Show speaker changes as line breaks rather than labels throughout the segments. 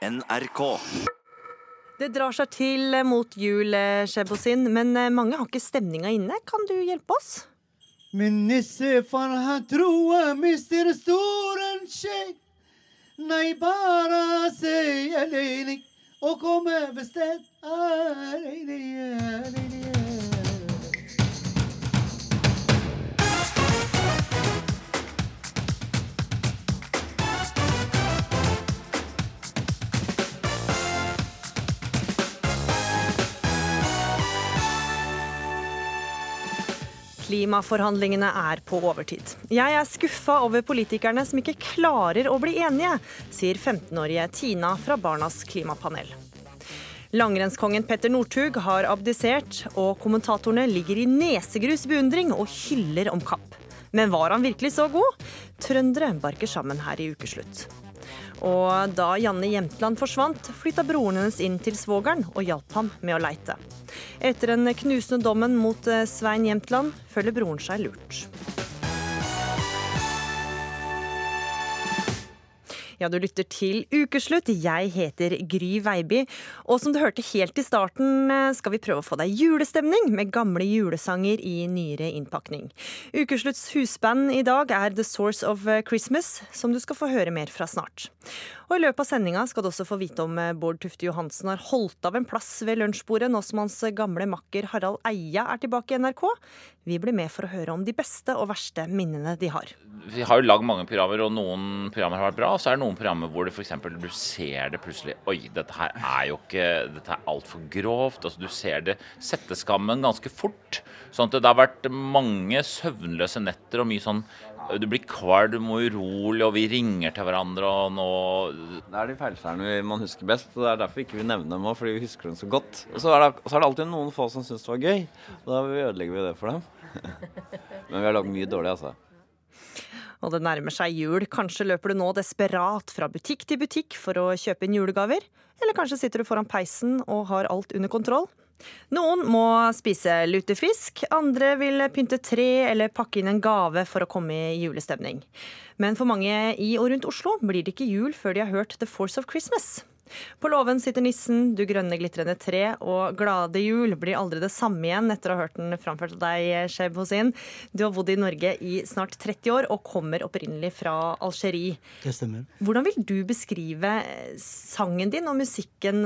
NRK.
Det drar seg til mot jul, eh, Shebosin, men eh, mange har ikke stemninga inne. Kan du hjelpe oss?
Min nissefar han tror mister storen en tjej Nei, bare si alene og
Klimaforhandlingene er på overtid. Jeg er skuffa over politikerne som ikke klarer å bli enige, sier 15-årige Tina fra Barnas klimapanel. Langrennskongen Petter Northug har abdisert, og kommentatorene ligger i nesegrus beundring og hyller om kapp. Men var han virkelig så god? Trøndere barker sammen her i ukeslutt. Og da Janne Jemtland forsvant, flytta broren hennes inn til svogeren og hjalp ham med å leite. Etter den knusende dommen mot eh, Svein Jemtland føler broren seg lurt. Ja, du lytter til Ukeslutt. Jeg heter Gry Veiby. Og som du hørte helt i starten, eh, skal vi prøve å få deg julestemning med gamle julesanger i nyere innpakning. Ukeslutts husband i dag er The Source of Christmas, som du skal få høre mer fra snart. Og I løpet av sendinga skal du også få vite om eh, Bård Tufte Johansen har holdt av en plass ved lunsjbordet nå som hans gamle makker Harald Eia er tilbake i NRK. Vi blir med for å høre om de beste og verste minnene de har.
Vi har jo lagd mange programmer, og noen programmer har vært bra. Og så er det noen programmer hvor det f.eks. du ser det plutselig Oi, dette her er jo ikke Dette er altfor grovt. Altså, du ser det sette skammen ganske fort. Sånn at det har vært mange søvnløse netter og mye sånn du blir kvalm og urolig, og vi ringer til hverandre, og nå
Det er de feilskjærene man husker best. og Det er derfor vi ikke vil nevne dem òg, fordi vi husker dem så godt. Og så er, det, så er det alltid noen få som syns det var gøy, og da ødelegger vi det for dem. Men vi har lagd mye dårlig, altså.
Og det nærmer seg jul. Kanskje løper du nå desperat fra butikk til butikk for å kjøpe inn julegaver? Eller kanskje sitter du foran peisen og har alt under kontroll? Noen må spise lutefisk, andre vil pynte tre eller pakke inn en gave for å komme i julestemning. Men for mange i og rundt Oslo blir det ikke jul før de har hørt The Force of Christmas. På låven sitter nissen, du grønne glitrende tre, og glade jul blir aldri det samme igjen etter å ha hørt den framført av deg, Sheb Hosin. Du har bodd i Norge i snart 30 år og kommer opprinnelig fra Algerie.
Det stemmer.
Hvordan vil du beskrive sangen din og musikken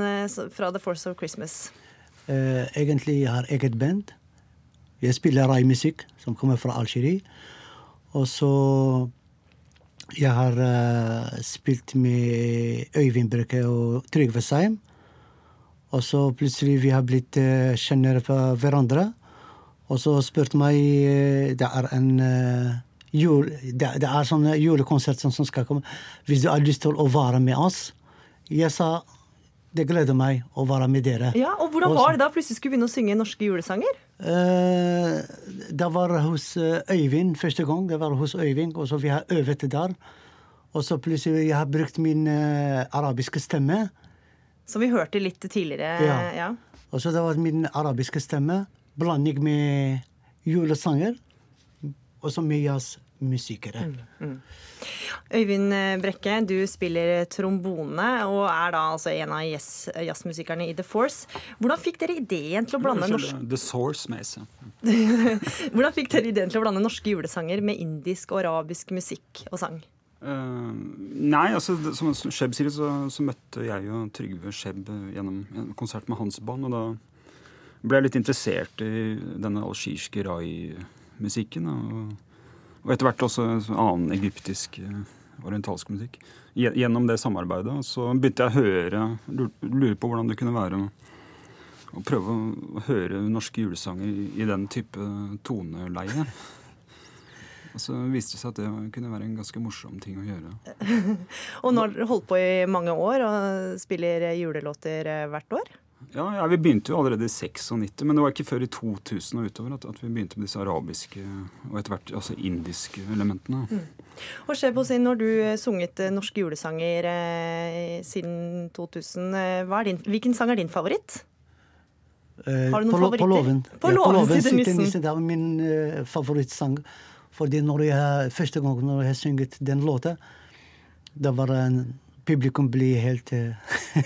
fra The Force of Christmas?
Eh, egentlig jeg har eget band. Jeg spiller raimusikk, som kommer fra Algerie. Og så Jeg har uh, spilt med Øyvind Brekke og Trygve Seim. Og så plutselig vi har blitt uh, kjennere på hverandre. Og så spurte meg uh, Det er en jul, det, det, er sånn julekonsert som skal komme. Hvis du har lyst til å være med oss Jeg sa det gleder meg å være med dere.
Ja, og Hvordan var det da plutselig skulle begynne å synge norske julesanger?
Eh, det var hos Øyvind første gang. Det var hos Øyvind, og så vi har øvet der. Og så plutselig jeg har brukt min eh, arabiske stemme.
Som vi hørte litt tidligere.
Ja.
ja.
Og så det var min arabiske stemme. Blanding med julesanger. Og så med jazzmusikere.
Mm, mm. Øyvind Brekke, du spiller trombone og er da altså en av jazzmusikerne i The Force. Hvordan fikk dere ideen til å blande norsk...
The Source Mace.
Hvordan fikk dere ideen til å blande norske julesanger med indisk og arabisk musikk og sang?
Uh, nei, altså som Skjebb sier, så, så, møtte jeg jo Trygve Skjebb gjennom en konsert med hans band. Og da ble jeg litt interessert i denne algirske rai-musikken. og og etter hvert også annen egyptisk orientalsk musikk. Gjennom det samarbeidet. så begynte jeg å høre, lure på hvordan det kunne være å prøve å høre norske julesanger i den type toneleie. Og så viste det seg at det kunne være en ganske morsom ting å gjøre.
og nå har dere holdt på i mange år og spiller julelåter hvert år?
Ja, ja, Vi begynte jo allerede i 96, men det var ikke før i 2000 og utover at, at vi begynte med disse arabiske og etter hvert altså indiske elementene.
Mm. Og Shebosin, når du sunget norske julesanger eh, siden 2000, eh, din, hvilken sang er din favoritt?
Har du noen på, favoritter? På låven.
På ja, låven sitter
nissen. nissen. Det er min uh, favorittsang. Fordi når jeg, første gang når jeg har sunget den låta, det var en publikum blir helt eh,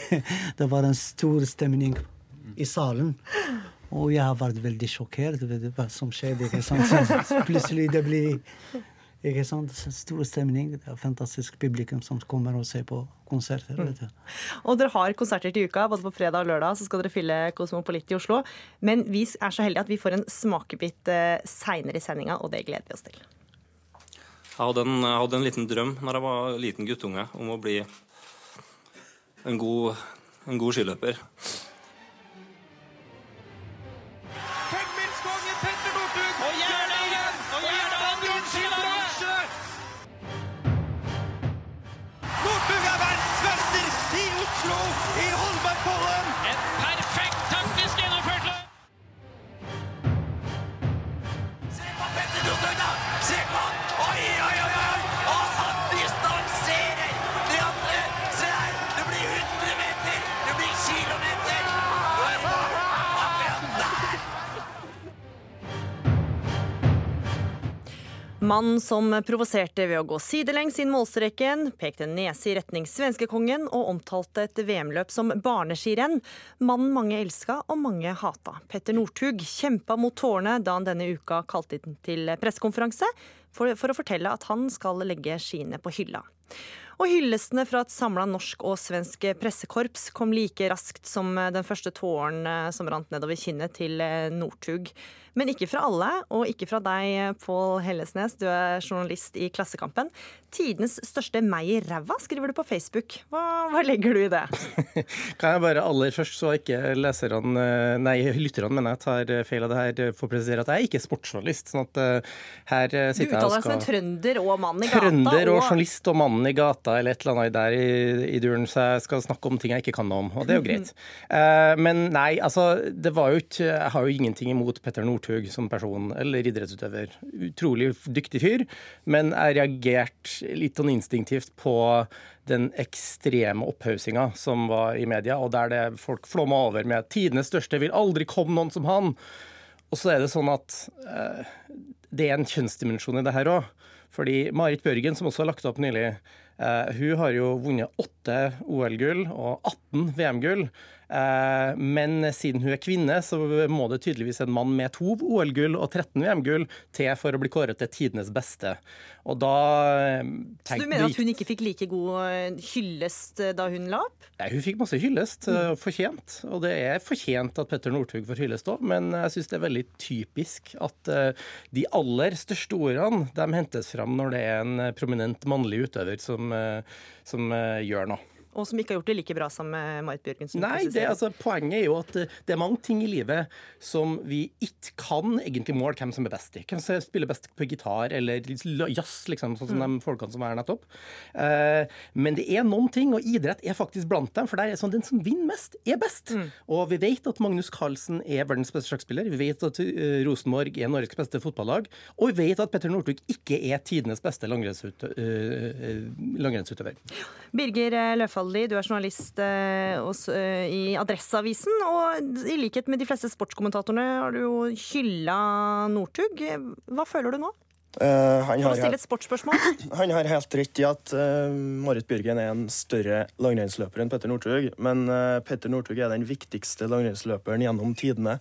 Det var en stor stemning i salen. Og jeg har vært veldig sjokkert over hva som skjedde. ikke sant? Så plutselig det blir ikke sant? stor stemning. Det er fantastisk publikum som kommer og ser på konserter. vet du.
Og dere har konserter til uka, både på fredag og lørdag. Så skal dere fylle Kosmopolit i Oslo. Men vi er så heldige at vi får en smakebit eh, seinere i sendinga, og det gleder vi oss til.
Jeg hadde, en, jeg hadde en liten drøm når jeg var liten guttunge om å bli en god, en god skiløper.
Mann som provoserte ved å gå sidelengs inn målstreken, pekte nese i retning svenskekongen og omtalte et VM-løp som barneskirenn. Mannen mange elska og mange hata. Petter Northug kjempa mot tårene da han denne uka kalte inn til pressekonferanse for, for å fortelle at han skal legge skiene på hylla. Og hyllestene fra et samla norsk og svensk pressekorps kom like raskt som den første tåren eh, som rant nedover kinnet til eh, Northug. Men ikke fra alle, og ikke fra deg, Pål Hellesnes. Du er journalist i Klassekampen. Tidenes største meg i ræva, skriver du på Facebook. Hva, hva legger du i det?
Kan jeg bare aller først, så ikke leserne, nei, lytterne mener jeg tar feil av det her, få presisere at jeg er ikke sportsjournalist. sånn at her sitter jeg og skal Du uttaler
deg som en trønder og mann i gata.
Trønder og journalist og mannen i gata eller et eller annet der i, i duren, så jeg skal snakke om ting jeg ikke kan noe om, og det er jo greit. Eh, men nei, altså, det var jo ikke Jeg har jo ingenting imot Petter Northug som person eller idrettsutøver. Utrolig dyktig fyr, men jeg reagerte litt sånn instinktivt på den ekstreme opphaussinga som var i media, og der det folk flomma over med 'tidenes største, vil aldri komme noen som han'. Og så er det sånn at eh, det er en kjønnsdimensjon i det her òg. Fordi Marit Bjørgen, som også har lagt opp nylig, eh, hun har jo vunnet åtte OL-gull og 18 VM-gull. Eh, men siden hun er kvinne, så må det tydeligvis en mann med to OL-gull og 13 VM-gull til for å bli kåret til tidenes beste. Og da eh,
Så du mener at hun ikke fikk like god eh, hyllest da hun la opp?
Nei, Hun fikk masse hyllest, eh, fortjent. Og det er fortjent at Petter Northug får hyllest òg, men jeg syns det er veldig typisk at de aller største ordene de hentes fram når det er en prominent mannlig utøver som, som gjør noe.
Og som ikke har gjort det like bra som eh, Marit Bjørgensen.
Nei, det, altså, poenget er jo at eh, det er mange ting i livet som vi ikke kan egentlig måle hvem som er best i. Hvem som spiller best på gitar eller jazz, liksom, sånn som de folkene som er her nettopp. Eh, men det er noen ting, og idrett er faktisk blant dem. For der er sånn, den som vinner mest, er best. Og vi vet at Magnus Carlsen er verdens beste sjakkspiller. Vi vet at Rosenborg er Norges beste fotballag. Og vi vet at Petter Northug ikke er tidenes beste langrennsutø- langrennsutøver.
Birger eh, Løfaldli, du er journalist eh, eh, i Adresseavisen. Og i likhet med de fleste sportskommentatorene har du jo hylla Northug. Hva føler du nå?
Uh, han, har han har helt rett i at uh, Marit Bjørgen er en større langrennsløper enn Petter Northug. Men uh, Petter Northug er den viktigste langrennsløperen gjennom tidene.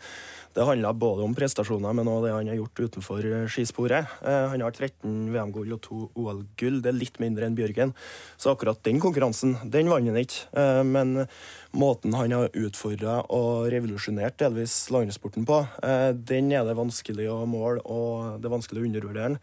Det handler både om prestasjoner, men også det han har gjort utenfor eh, skisporet. Eh, han har 13 VM-gull og to OL-gull. Det er litt mindre enn Bjørgen. Så akkurat den konkurransen, den vant han ikke. Eh, men måten han har utfordra og revolusjonert delvis landsporten på, den er det vanskelig å måle, og det er vanskelig å undervurdere den.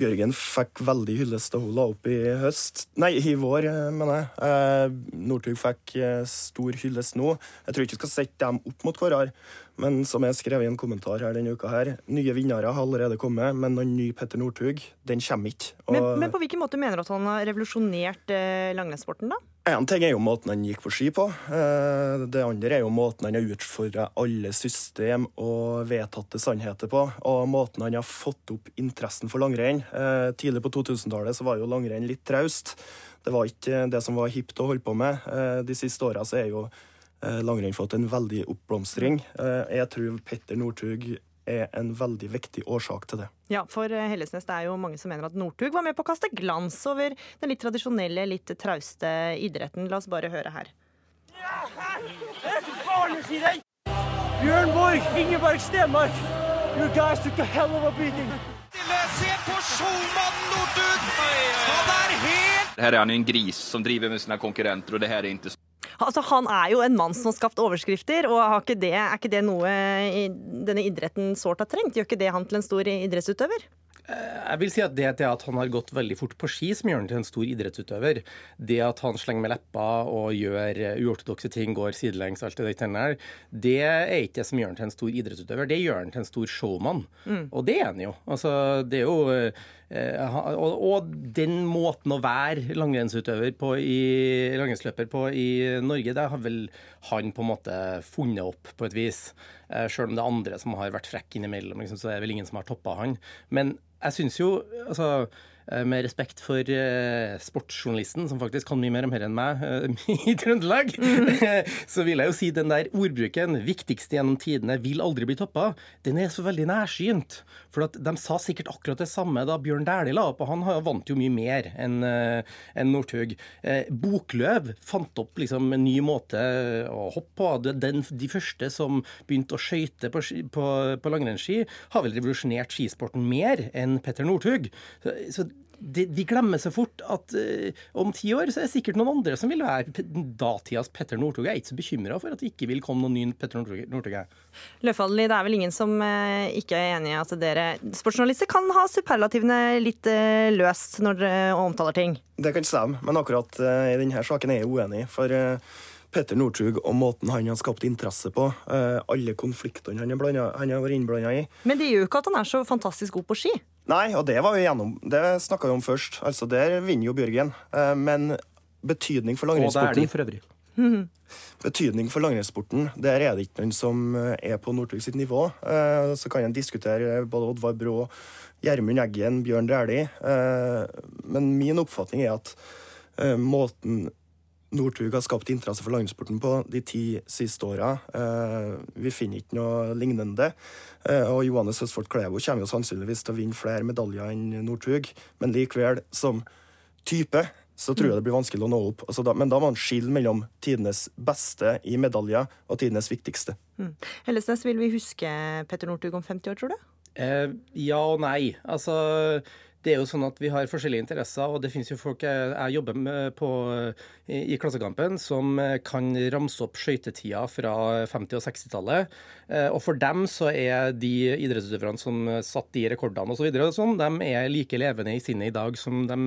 Bjørgen fikk veldig hyllest da hun la opp i høst. Nei, i vår, mener jeg. Eh, Northug fikk stor hyllest nå. Jeg tror ikke vi skal sette dem opp mot hverandre, men som jeg skrev i en kommentar her denne uka her, nye vinnere har allerede kommet, men noen ny Petter Northug, den kommer ikke. Og
Men, men på hvilken måte mener du at han har revolusjonert eh, langrennssporten, da?
en ting er jo måten han gikk på ski på. Eh, Det andre er jo måten han har utfordra alle system og vedtatte sannheter på. Og måten han har fått opp interessen for langrenn. Eh, Tidlig på 2000-tallet så var jo langrenn litt traust. Det var ikke det som var hipt å holde på med. Eh, De siste åra så er jo langrenn fått en veldig oppblomstring. Eh, Jeg tror Petter Northug er en veldig viktig årsak til det.
Ja, for eh, Hellesnes det er jo mange som mener at Northug var med på å kaste glans over den litt tradisjonelle, litt trauste idretten. La oss bare høre her.
Bjørn Borg, Ingeborg Stenmark. You guys took a hell of a beating.
Se på showmannen Northug! Han er helt
Her er han en gris som driver med sine konkurrenter og det her er ikke inte
Altså, Han er jo en mann som har skapt overskrifter, og har ikke det, er ikke det noe i denne idretten sårt har trengt? Gjør ikke det han til en stor idrettsutøver?
Jeg vil si at det, at han har gått veldig fort på ski, som gjør han til en stor idrettsutøver, det at han slenger med leppa og gjør uortodokse ting, går sidelengs, alt det der, det er ikke det som gjør han til en stor idrettsutøver. Det gjør han til en stor showman.
Mm.
Og det er han jo. Altså, det er jo eh, og, og den måten å være langrennsutøver på i langrennsløper på i Norge, det har vel han på en måte funnet opp på et vis. Sjøl Selv om det er andre som har vært frekke innimellom, liksom, så er det vel ingen som har toppa han. Men jeg syns jo, altså eh, med respekt for uh, sportsjournalisten, som faktisk kan mye mer om dette enn meg uh, i Trøndelag, så vil jeg jo si den der ordbruken 'viktigste gjennom tidene vil aldri bli toppa', den er så veldig nærsynt. For at de sa sikkert akkurat det samme da Bjørn Dæhlie la opp, og han har- vant jo mye mer enn uh, en Northug. Eh, Bokløv fant opp liksom en ny måte å hoppe på. Den, de første som begynte å skøyte på, på, på langrennsski, har vel revolusjonert skisporten mer enn Petter Northug. Så, så de, de glemmer så fort at uh, om ti år så er det sikkert noen andre som vil være datidas Petter Northug. Jeg er ikke så bekymra for at det ikke vil komme noen ny Petter Northug.
Løfaldli, det er vel ingen som uh, ikke er enig i at dere sportsjournalister kan ha superlativene litt uh, løst når dere omtaler ting?
Det kan stemme, men akkurat i denne saken er jeg uenig. For Petter Northug og måten han har skapt interesse på, eh, alle konfliktene han han har vært innblanda i
Men det gjør jo ikke at han er så fantastisk god på ski.
Nei, og det var vi gjennom. Det snakka vi om først. Altså, Der vinner jo Bjørgen. Eh, men betydning for
Og det er
langrennssporten
de for øvrig.
Betydning for langrennssporten, der er det ikke noen som eh, er på Northug sitt nivå. Eh, Så kan en diskutere både Oddvar Brå, Gjermund Eggen, Bjørn Dæhlie. Eh, Men min oppfatning er at eh, måten Northug har skapt interesse for landsporten på de ti siste åra. Eh, vi finner ikke noe lignende. Eh, og Johannes Høstfold Klevo kommer jo sannsynligvis til å vinne flere medaljer enn Northug, men likevel, som type, så tror jeg det blir vanskelig å nå opp. Altså da, men da må man skille mellom tidenes beste i medaljer og tidenes viktigste.
Mm. Hellesnes, vil vi huske Petter Northug om 50 år, tror du?
Eh, ja og nei. Altså, det er jo sånn at vi har forskjellige interesser, og det finnes jo folk jeg, jeg jobber med på, i, i Klassekampen som kan ramse opp skøytetida fra 50- og 60-tallet. Eh, og for dem så er de idrettsutøverne som satt de rekordene osv., sånn, de er like levende i sinnet i dag som de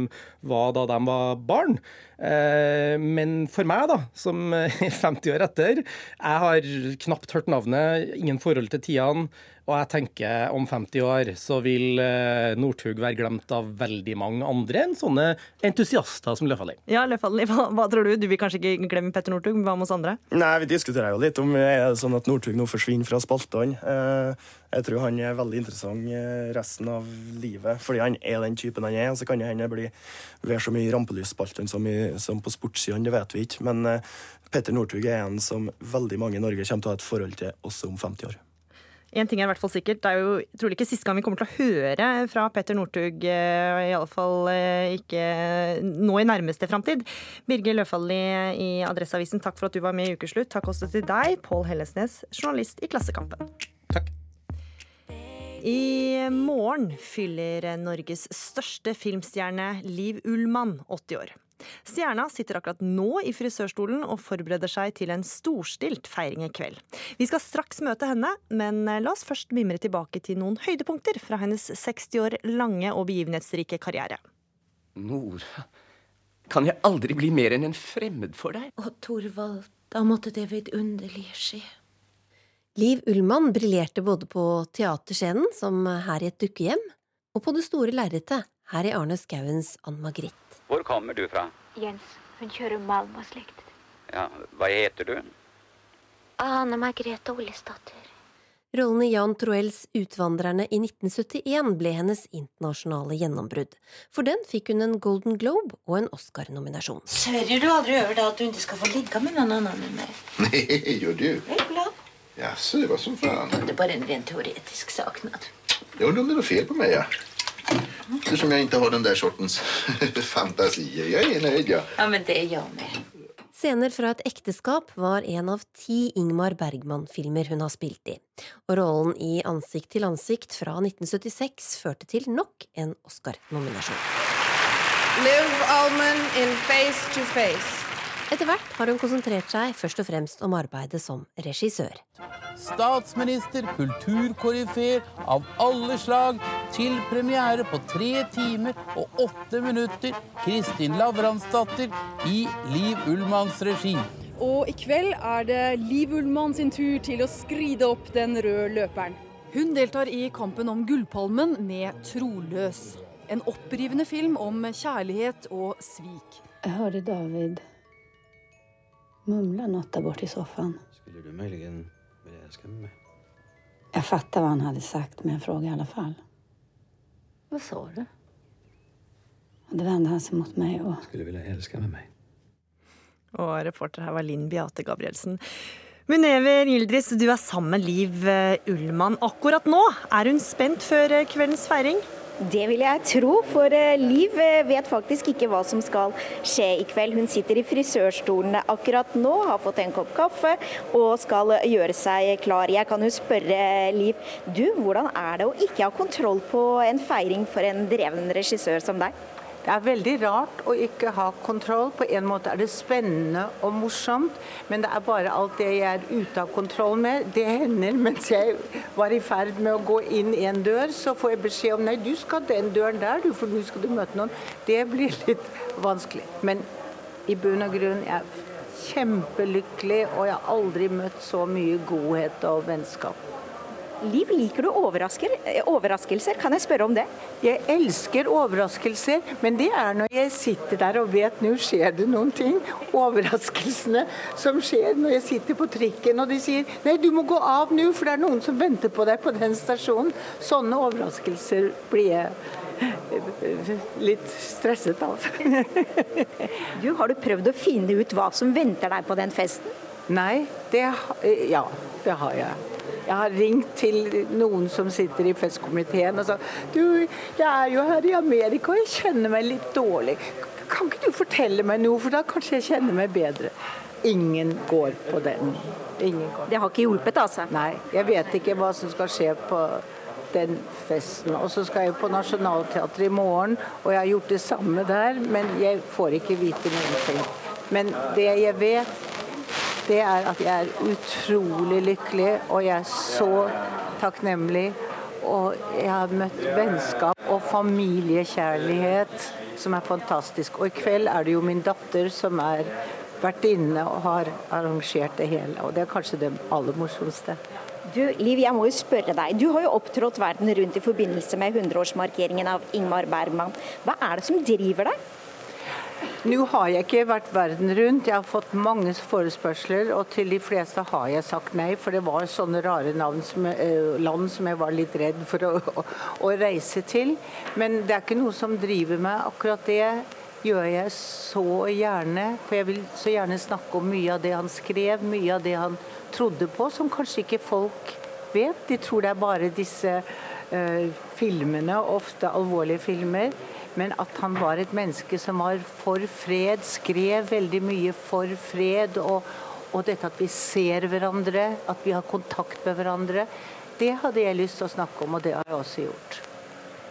var da de var barn. Eh, men for meg, da, som er 50 år etter, jeg har knapt hørt navnet, ingen forhold til tidene. Og jeg tenker om 50 år så vil eh, Northug være glemt av veldig mange andre enn sånne entusiaster som Løfaldli.
Ja, Løfaldli, hva, hva tror du? Du vil kanskje ikke glemme Petter Northug, men hva med oss andre?
Nei, Vi diskuterer jo litt om er det sånn at Northug nå forsvinner fra spaltene. Eh, Jeg tror han er veldig interessant eh, resten av livet, fordi han er den typen han er. Og så kan det hende det blir så mye rampelysspaltene som, som på sportssidene, det vet vi ikke. Men eh, Petter Northug er en som veldig mange i Norge kommer til å ha et forhold til også om 50 år.
En ting er i hvert fall sikkert, det er jo trolig ikke siste gang vi kommer til å høre fra Petter Northug, eh, iallfall ikke nå i nærmeste framtid. Birger Løfaldli i Adresseavisen, takk for at du var med i Ukeslutt. Takk også til deg, Pål Hellesnes, journalist i Klassekampen.
Takk.
I morgen fyller Norges største filmstjerne Liv Ullmann 80 år. Stjerna sitter akkurat nå i frisørstolen og forbereder seg til en storstilt feiring i kveld. Vi skal straks møte henne, men la oss først mimre tilbake til noen høydepunkter fra hennes 60 år lange og begivenhetsrike karriere.
Nora, kan jeg aldri bli mer enn en fremmed for deg?
Å, Thorvald, da måtte det vidunderlige skje.
Liv Ullmann briljerte både på teaterscenen, som her i et dukkehjem, og på det store lerretet, her i Arne Skauens Ann-Margrit.
Hvor kommer du fra?
Jens, hun kjører malm og slikt.
Ja, hva heter du?
Ane Margrethe Ollesdatter.
Rollen i Jan Troels Utvandrerne i 1971 ble hennes internasjonale gjennombrudd. For den fikk hun en Golden Globe og en Oscar-nominasjon.
Sverger du aldri over det at du ikke skal få ligge med noen annen enn meg?
Nei, gjør du? Jaså, det var som faen.
Det er bare en rent teoretisk
sak. Jo, om det är något fel på meg, ja. Eftersom jag inte har den där sortens fantasier. Jag är nöjd, ja.
Ja, men det är jag med.
Scener fra et ekteskap var en av ti Ingmar Bergman-filmer hun har spilt i, og rollen i Ansikt til ansikt fra 1976 førte til nok en Oscar-nominasjon.
Liv Alman in Face to Face.
Etter hvert har hun konsentrert seg først og fremst om arbeidet som regissør.
Statsminister, kulturkoryfeer av alle slag, til premiere på tre timer og åtte minutter, Kristin Lavransdatter i Liv Ullmanns regi.
Og i kveld er det Liv Ullmann sin tur til å skride opp den røde løperen. Hun deltar i kampen om Gullpalmen med 'Troløs'. En opprivende film om kjærlighet og svik.
Jeg hører David mumla något där bort i soffan.
Skulle du möjligen vilja älska med mig?
Jag fattar vad han hade sagt, men jag frågade i alla fall.
Vad sa du?
Och då vände han sig mot mig och...
Skulle du vilja älska med mig?
Og reporter her var Linn Beate Gabrielsen. Munever Yildiz, du er sammen med Liv eh, Ullmann akkurat nå. Er hun spent før eh, kveldens feiring?
Det vil jeg tro, for eh, Liv eh, vet faktisk ikke hva som skal skje i kveld. Hun sitter i frisørstolen akkurat nå, har fått en kopp kaffe og skal gjøre seg klar. Jeg kan jo spørre Liv, du, hvordan er det å ikke ha kontroll på en feiring for en dreven regissør som deg?
Det er veldig rart å ikke ha kontroll. På en måte er det spennende og morsomt, men det er bare alt det jeg er ute av kontroll med. Det hender mens jeg var i ferd med å gå inn en dør, så får jeg beskjed om nei, du skal den døren der, du, for nå skal du møte noen. Det blir litt vanskelig. Men i bunn og grunn jeg er kjempelykkelig, og jeg har aldri møtt så mye godhet og vennskap.
Liv, liker du eh, overraskelser? Kan jeg spørre om det?
Jeg elsker overraskelser, men det er når jeg sitter der og vet nå skjer det noen ting. Overraskelsene som skjer når jeg sitter på trikken og de sier nei, du må gå av nå, for det er noen som venter på deg på den stasjonen. Sånne overraskelser blir jeg litt stresset av.
Du, Har du prøvd å finne ut hva som venter deg på den festen?
Nei, det, ja, det har jeg. Jeg har ringt til noen som sitter i festkomiteen og sagt du, jeg er jo her i Amerika og jeg kjenner meg litt dårlig. Kan ikke du fortelle meg noe, for da kanskje jeg kjenner meg bedre. Ingen går på den. Ingen går.
Det har ikke hjulpet, altså?
Nei. Jeg vet ikke hva som skal skje på den festen. Og så skal jeg på Nationaltheatret i morgen, og jeg har gjort det samme der, men jeg får ikke vite noen ting. Men det jeg vet, det er at jeg er utrolig lykkelig, og jeg er så takknemlig. Og jeg har møtt vennskap og familiekjærlighet som er fantastisk. Og i kveld er det jo min datter som er vertinne og har arrangert det hele. Og det er kanskje det aller morsomste.
Du, Liv, jeg må jo spørre deg. Du har jo opptrådt verden rundt i forbindelse med 100-årsmarkeringen av Ingmar Bergman. Hva er det som driver deg?
Nå har jeg ikke vært verden rundt. Jeg har fått mange forespørsler, og til de fleste har jeg sagt nei. For det var sånne rare som, eh, land som jeg var litt redd for å, å, å reise til. Men det er ikke noe som driver meg. Akkurat det gjør jeg så gjerne. For jeg vil så gjerne snakke om mye av det han skrev, mye av det han trodde på, som kanskje ikke folk vet. De tror det er bare disse eh, filmene, ofte alvorlige filmer. Men at han var et menneske som var for fred, skrev veldig mye for fred. Og, og dette at vi ser hverandre, at vi har kontakt med hverandre. Det hadde jeg lyst til å snakke om, og det har jeg også gjort.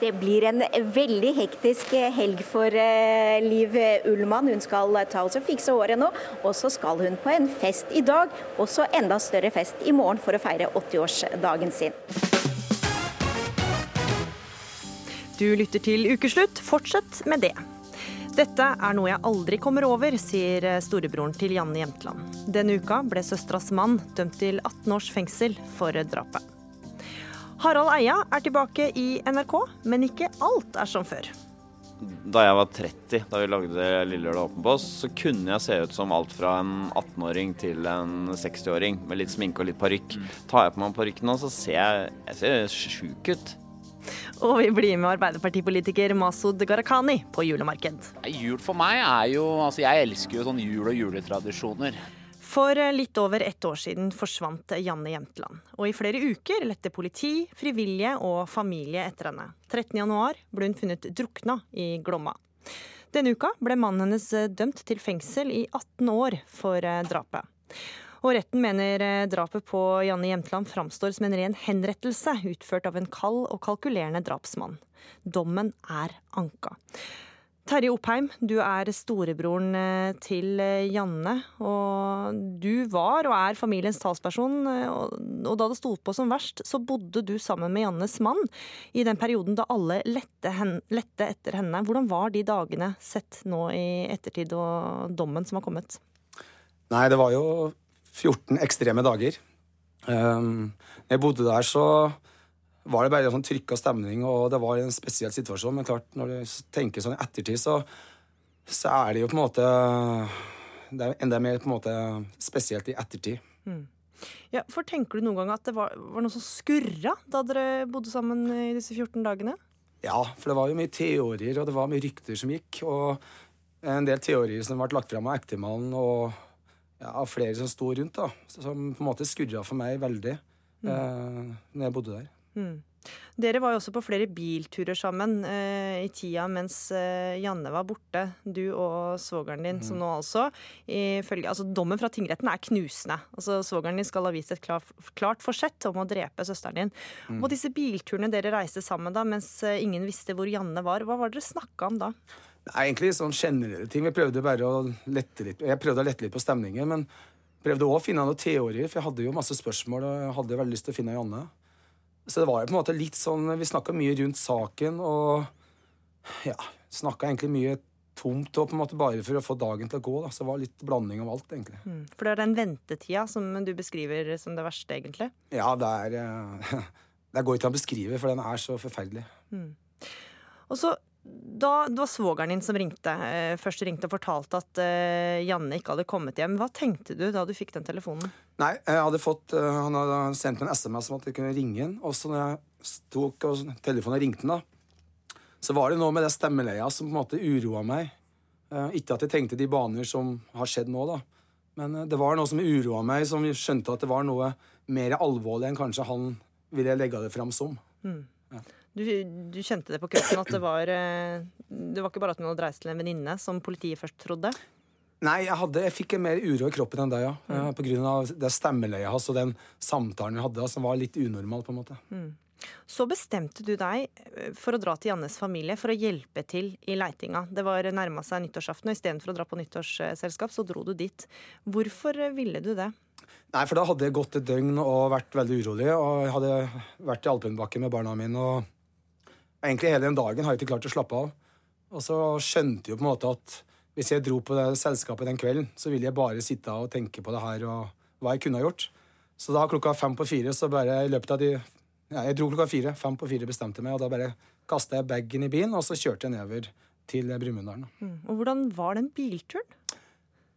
Det blir en veldig hektisk helg for eh, Liv Ullmann. Hun skal ta oss og fikse håret nå, og så skal hun på en fest i dag. Og så enda større fest i morgen for å feire 80-årsdagen sin.
Du lytter til Ukeslutt. Fortsett med det. Dette er noe jeg aldri kommer over, sier storebroren til Janne Jemtland. Denne uka ble søsteras mann dømt til 18 års fengsel for drapet. Harald Eia er tilbake i NRK, men ikke alt er som før.
Da jeg var 30, da vi lagde Lille Lørdag åpen på oss, så kunne jeg se ut som alt fra en 18-åring til en 60-åring med litt sminke og litt parykk. Tar jeg på meg parykken nå, så ser jeg, jeg ser sjuk ut.
Og vi blir med Arbeiderpartipolitiker Masud Gharahkhani på julemarked.
Jul for meg er jo Altså, jeg elsker jo sånn jul og juletradisjoner.
For eh, litt over ett år siden forsvant Janne Jemtland. Og i flere uker lette politi, frivillige og familie etter henne. 13.1 ble hun funnet drukna i Glomma. Denne uka ble mannen hennes eh, dømt til fengsel i 18 år for eh, drapet. Og retten mener eh, drapet på Janne Jemtland framstår som en ren henrettelse utført av en kald og kalkulerende drapsmann. Dommen er anka. Terje Oppheim, du er storebroren eh, til eh, Janne. Og du var og er familiens talsperson. Og da det sto på som verst, så bodde du sammen med Jannes mann i den perioden da alle lette, lette etter henne. Hvordan var de dagene sett nå i ettertid og dommen som har kommet?
Nei, det var jo 14 ekstreme dager. Um, når jeg bodde der, så var det bare en sånn trykka stemning, og det var en spesiell situasjon. Men klart, når du tenker sånn i ettertid, så, så er det jo på en måte Det er enda mer på en måte spesielt i ettertid.
Mm. Ja, for Tenker du noen gang at det var, var noe som skurra da dere bodde sammen i disse 14 dagene?
Ja, for det var jo mye teorier, og det var mye rykter som gikk. Og en del teorier som ble lagt fram av ektemannen og av flere som sto rundt, da. Som på en måte skurra for meg veldig
Mm.
eh, når jeg bodde der.
Mm. Dere var jo også på flere bilturer sammen eh, i tida mens eh, Janne var borte. Du og svogeren din, som nå altså ifølge altså Dommen fra tingretten er knusende. Altså Svogeren din skal ha vist et klart, klart forsett om å drepe søsteren din.
Mm.
Og disse bilturene dere reiste sammen da, mens eh, ingen visste hvor Janne var, hva var det dere snakka om da?
Nei, egentlig sånn generelle ting. Vi prøvde bare å lette litt Jeg prøvde å lette litt på stemningen, men prøvde òg å finne noen teorier, for jeg hadde jo masse spørsmål og jeg hadde veldig lyst til å finne Janne. Så det var jo på en måte litt sånn Vi snakka mye rundt saken og ja, snakka egentlig mye tomt og på en måte bare for å få dagen til å gå. da, Så det var litt blanding av alt, egentlig.
Mm. For det er den ventetida som du beskriver som det verste, egentlig.
Ja, det er Det går ikke an å beskrive, for den er så forferdelig.
Mm. Og så da det var svogeren din som ringte, eh, først ringte og fortalte at eh, Janne ikke hadde kommet hjem. Hva tenkte du da du fikk den telefonen?
Nei, jeg hadde fått, eh, Han hadde sendt meg en SMS om at jeg kunne ringe han. Og så når jeg tok og telefonen og ringte da, så var det noe med det stemmeleia som på en måte uroa meg. Ikke at jeg tenkte de baner som har skjedd nå, da. Men det var noe som uroa meg, som skjønte at det var noe mer alvorlig enn kanskje han ville legge det fram som.
Mm. Du, du kjente det på kroppen at det var eh, Det var ikke bare at hun hadde reist til en venninne, som politiet først trodde?
Nei, jeg, hadde, jeg fikk en mer uro i kroppen enn deg, ja. Eh, På grunn av det stemmeleiet hans og den samtalen vi hadde, som var litt unormal, på en måte.
Mm. Så bestemte du deg eh, for å dra til Jannes familie for å hjelpe til i leitinga. Det var nærma seg nyttårsaften, og istedenfor å dra på nyttårsselskap, så dro du dit. Hvorfor ville du det?
Nei, for da hadde jeg gått et døgn og vært veldig urolig. Og jeg hadde vært i Alpenbakken med barna mine. Og egentlig hele den dagen har jeg ikke klart å slappe av. Og så skjønte jeg jo på en måte at hvis jeg dro på det selskapet den kvelden, så ville jeg bare sitte og tenke på det her og hva jeg kunne ha gjort. Så da klokka fem på fire, så bare i løpet av de ja, Jeg dro klokka fire. Fem på fire bestemte meg, og da bare kasta jeg bagen i bilen, og så kjørte jeg nedover til Brumunddalen.
Mm. Og hvordan var den bilturen?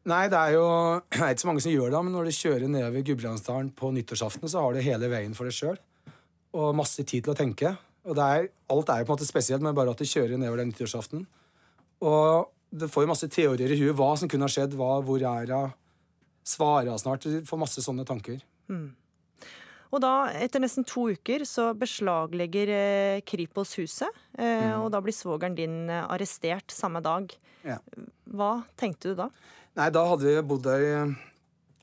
Nei, det er jo det er ikke så mange som gjør det, men når du kjører nedover Gudbrandsdalen på nyttårsaften, så har du hele veien for deg sjøl. Og masse tid til å tenke. Og det er, alt er jo på en måte spesielt, men bare at de kjører nedover den nyttårsaften. Og det får jo masse teorier i huet. Hva som kunne ha skjedd, hva, hvor er hun? Svarer hun snart? Du får masse sånne tanker.
Mm. Og da, etter nesten to uker, så beslaglegger eh, Kripos huset. Eh, Og da blir svogeren din eh, arrestert samme dag.
Ja.
Hva tenkte du da?
Nei, da hadde vi bodd der i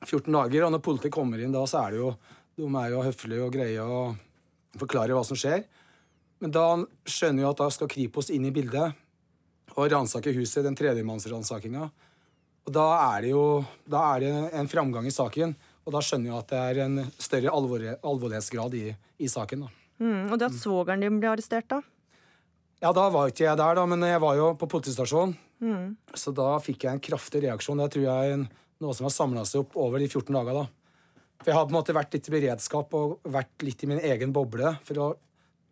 14 dager, og når politiet kommer inn da, så er det jo De er jo høflige og greie og forklarer hva som skjer. Men da skjønner jeg at da skal Kripos inn i bildet og ransake huset, den tredjemannsransakinga. Og da er det jo da er det en framgang i saken, og da skjønner jeg at det er en større alvor, alvorlighetsgrad i, i saken.
Mm. Og det at svogeren din ble arrestert, da?
Ja, da var ikke jeg der, da, men jeg var jo på politistasjonen.
Mm.
Så da fikk jeg en kraftig reaksjon. Det tror jeg er noe som har samla seg opp over de 14 dager. da. For jeg har på en måte vært litt i beredskap og vært litt i min egen boble for å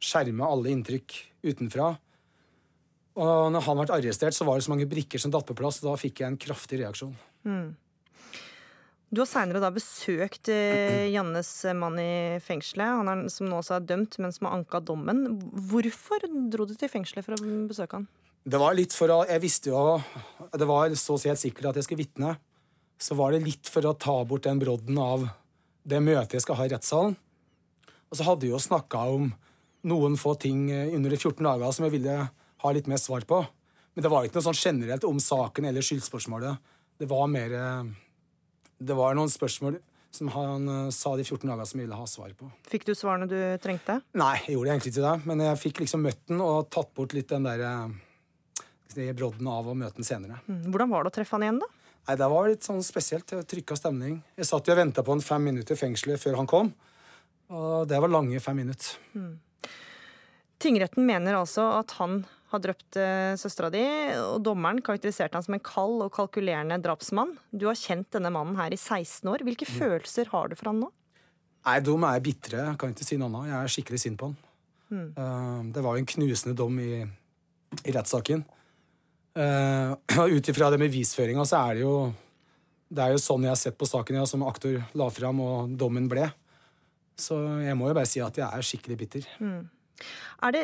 skjerme alle inntrykk utenfra. Og når han ble arrestert, så var det så mange brikker som datt på plass, og da fikk jeg en kraftig reaksjon.
Mm. Du har seinere da besøkt eh, Jannes mann i fengselet, han er, som nå også er dømt, men som har anka dommen. Hvorfor dro du til fengselet for å besøke han?
Det var litt for å Jeg visste jo Det var så å si sikkert at jeg skulle vitne. så var det litt for å ta bort den brodden av det møtet jeg skal ha i rettssalen. Og så hadde vi jo snakka om noen få ting eh, under de 14 dager som jeg ville ha litt mer svar på. Men det var ikke noe sånn generelt om saken eller skyldspørsmålet. Det var mer eh, Det var noen spørsmål som han eh, sa de 14 dagene som jeg ville ha svar på.
Fikk du svarene du trengte?
Nei, jeg gjorde egentlig ikke det. Men jeg fikk liksom møtt den og tatt bort litt den der brodden av å møte den senere.
Mm, Hvordan var det å treffe han igjen, da?
Nei, Det var litt sånn spesielt. Trykka stemning. Jeg satt jo og venta på han fem minutter i fengselet før han kom. Og det var lange fem minutter.
Mm. Tingretten mener altså at han har drøpt eh, søstera di, og dommeren karakteriserte han som en kald og kalkulerende drapsmann. Du har kjent denne mannen her i 16 år. Hvilke
Mm.
følelser har du for han nå?
Nei, De er bitre. Jeg kan ikke si noe annet. Jeg er skikkelig sint på han.
Mm.
Eh, Det var jo en knusende dom i, i rettssaken. Uh, Ut ifra det med bevisføringa så er det jo Det er jo sånn jeg har sett på saken ja, som aktor la fram, og dommen ble. Så jeg må jo bare si at jeg er skikkelig bitter.
Mm. Er det,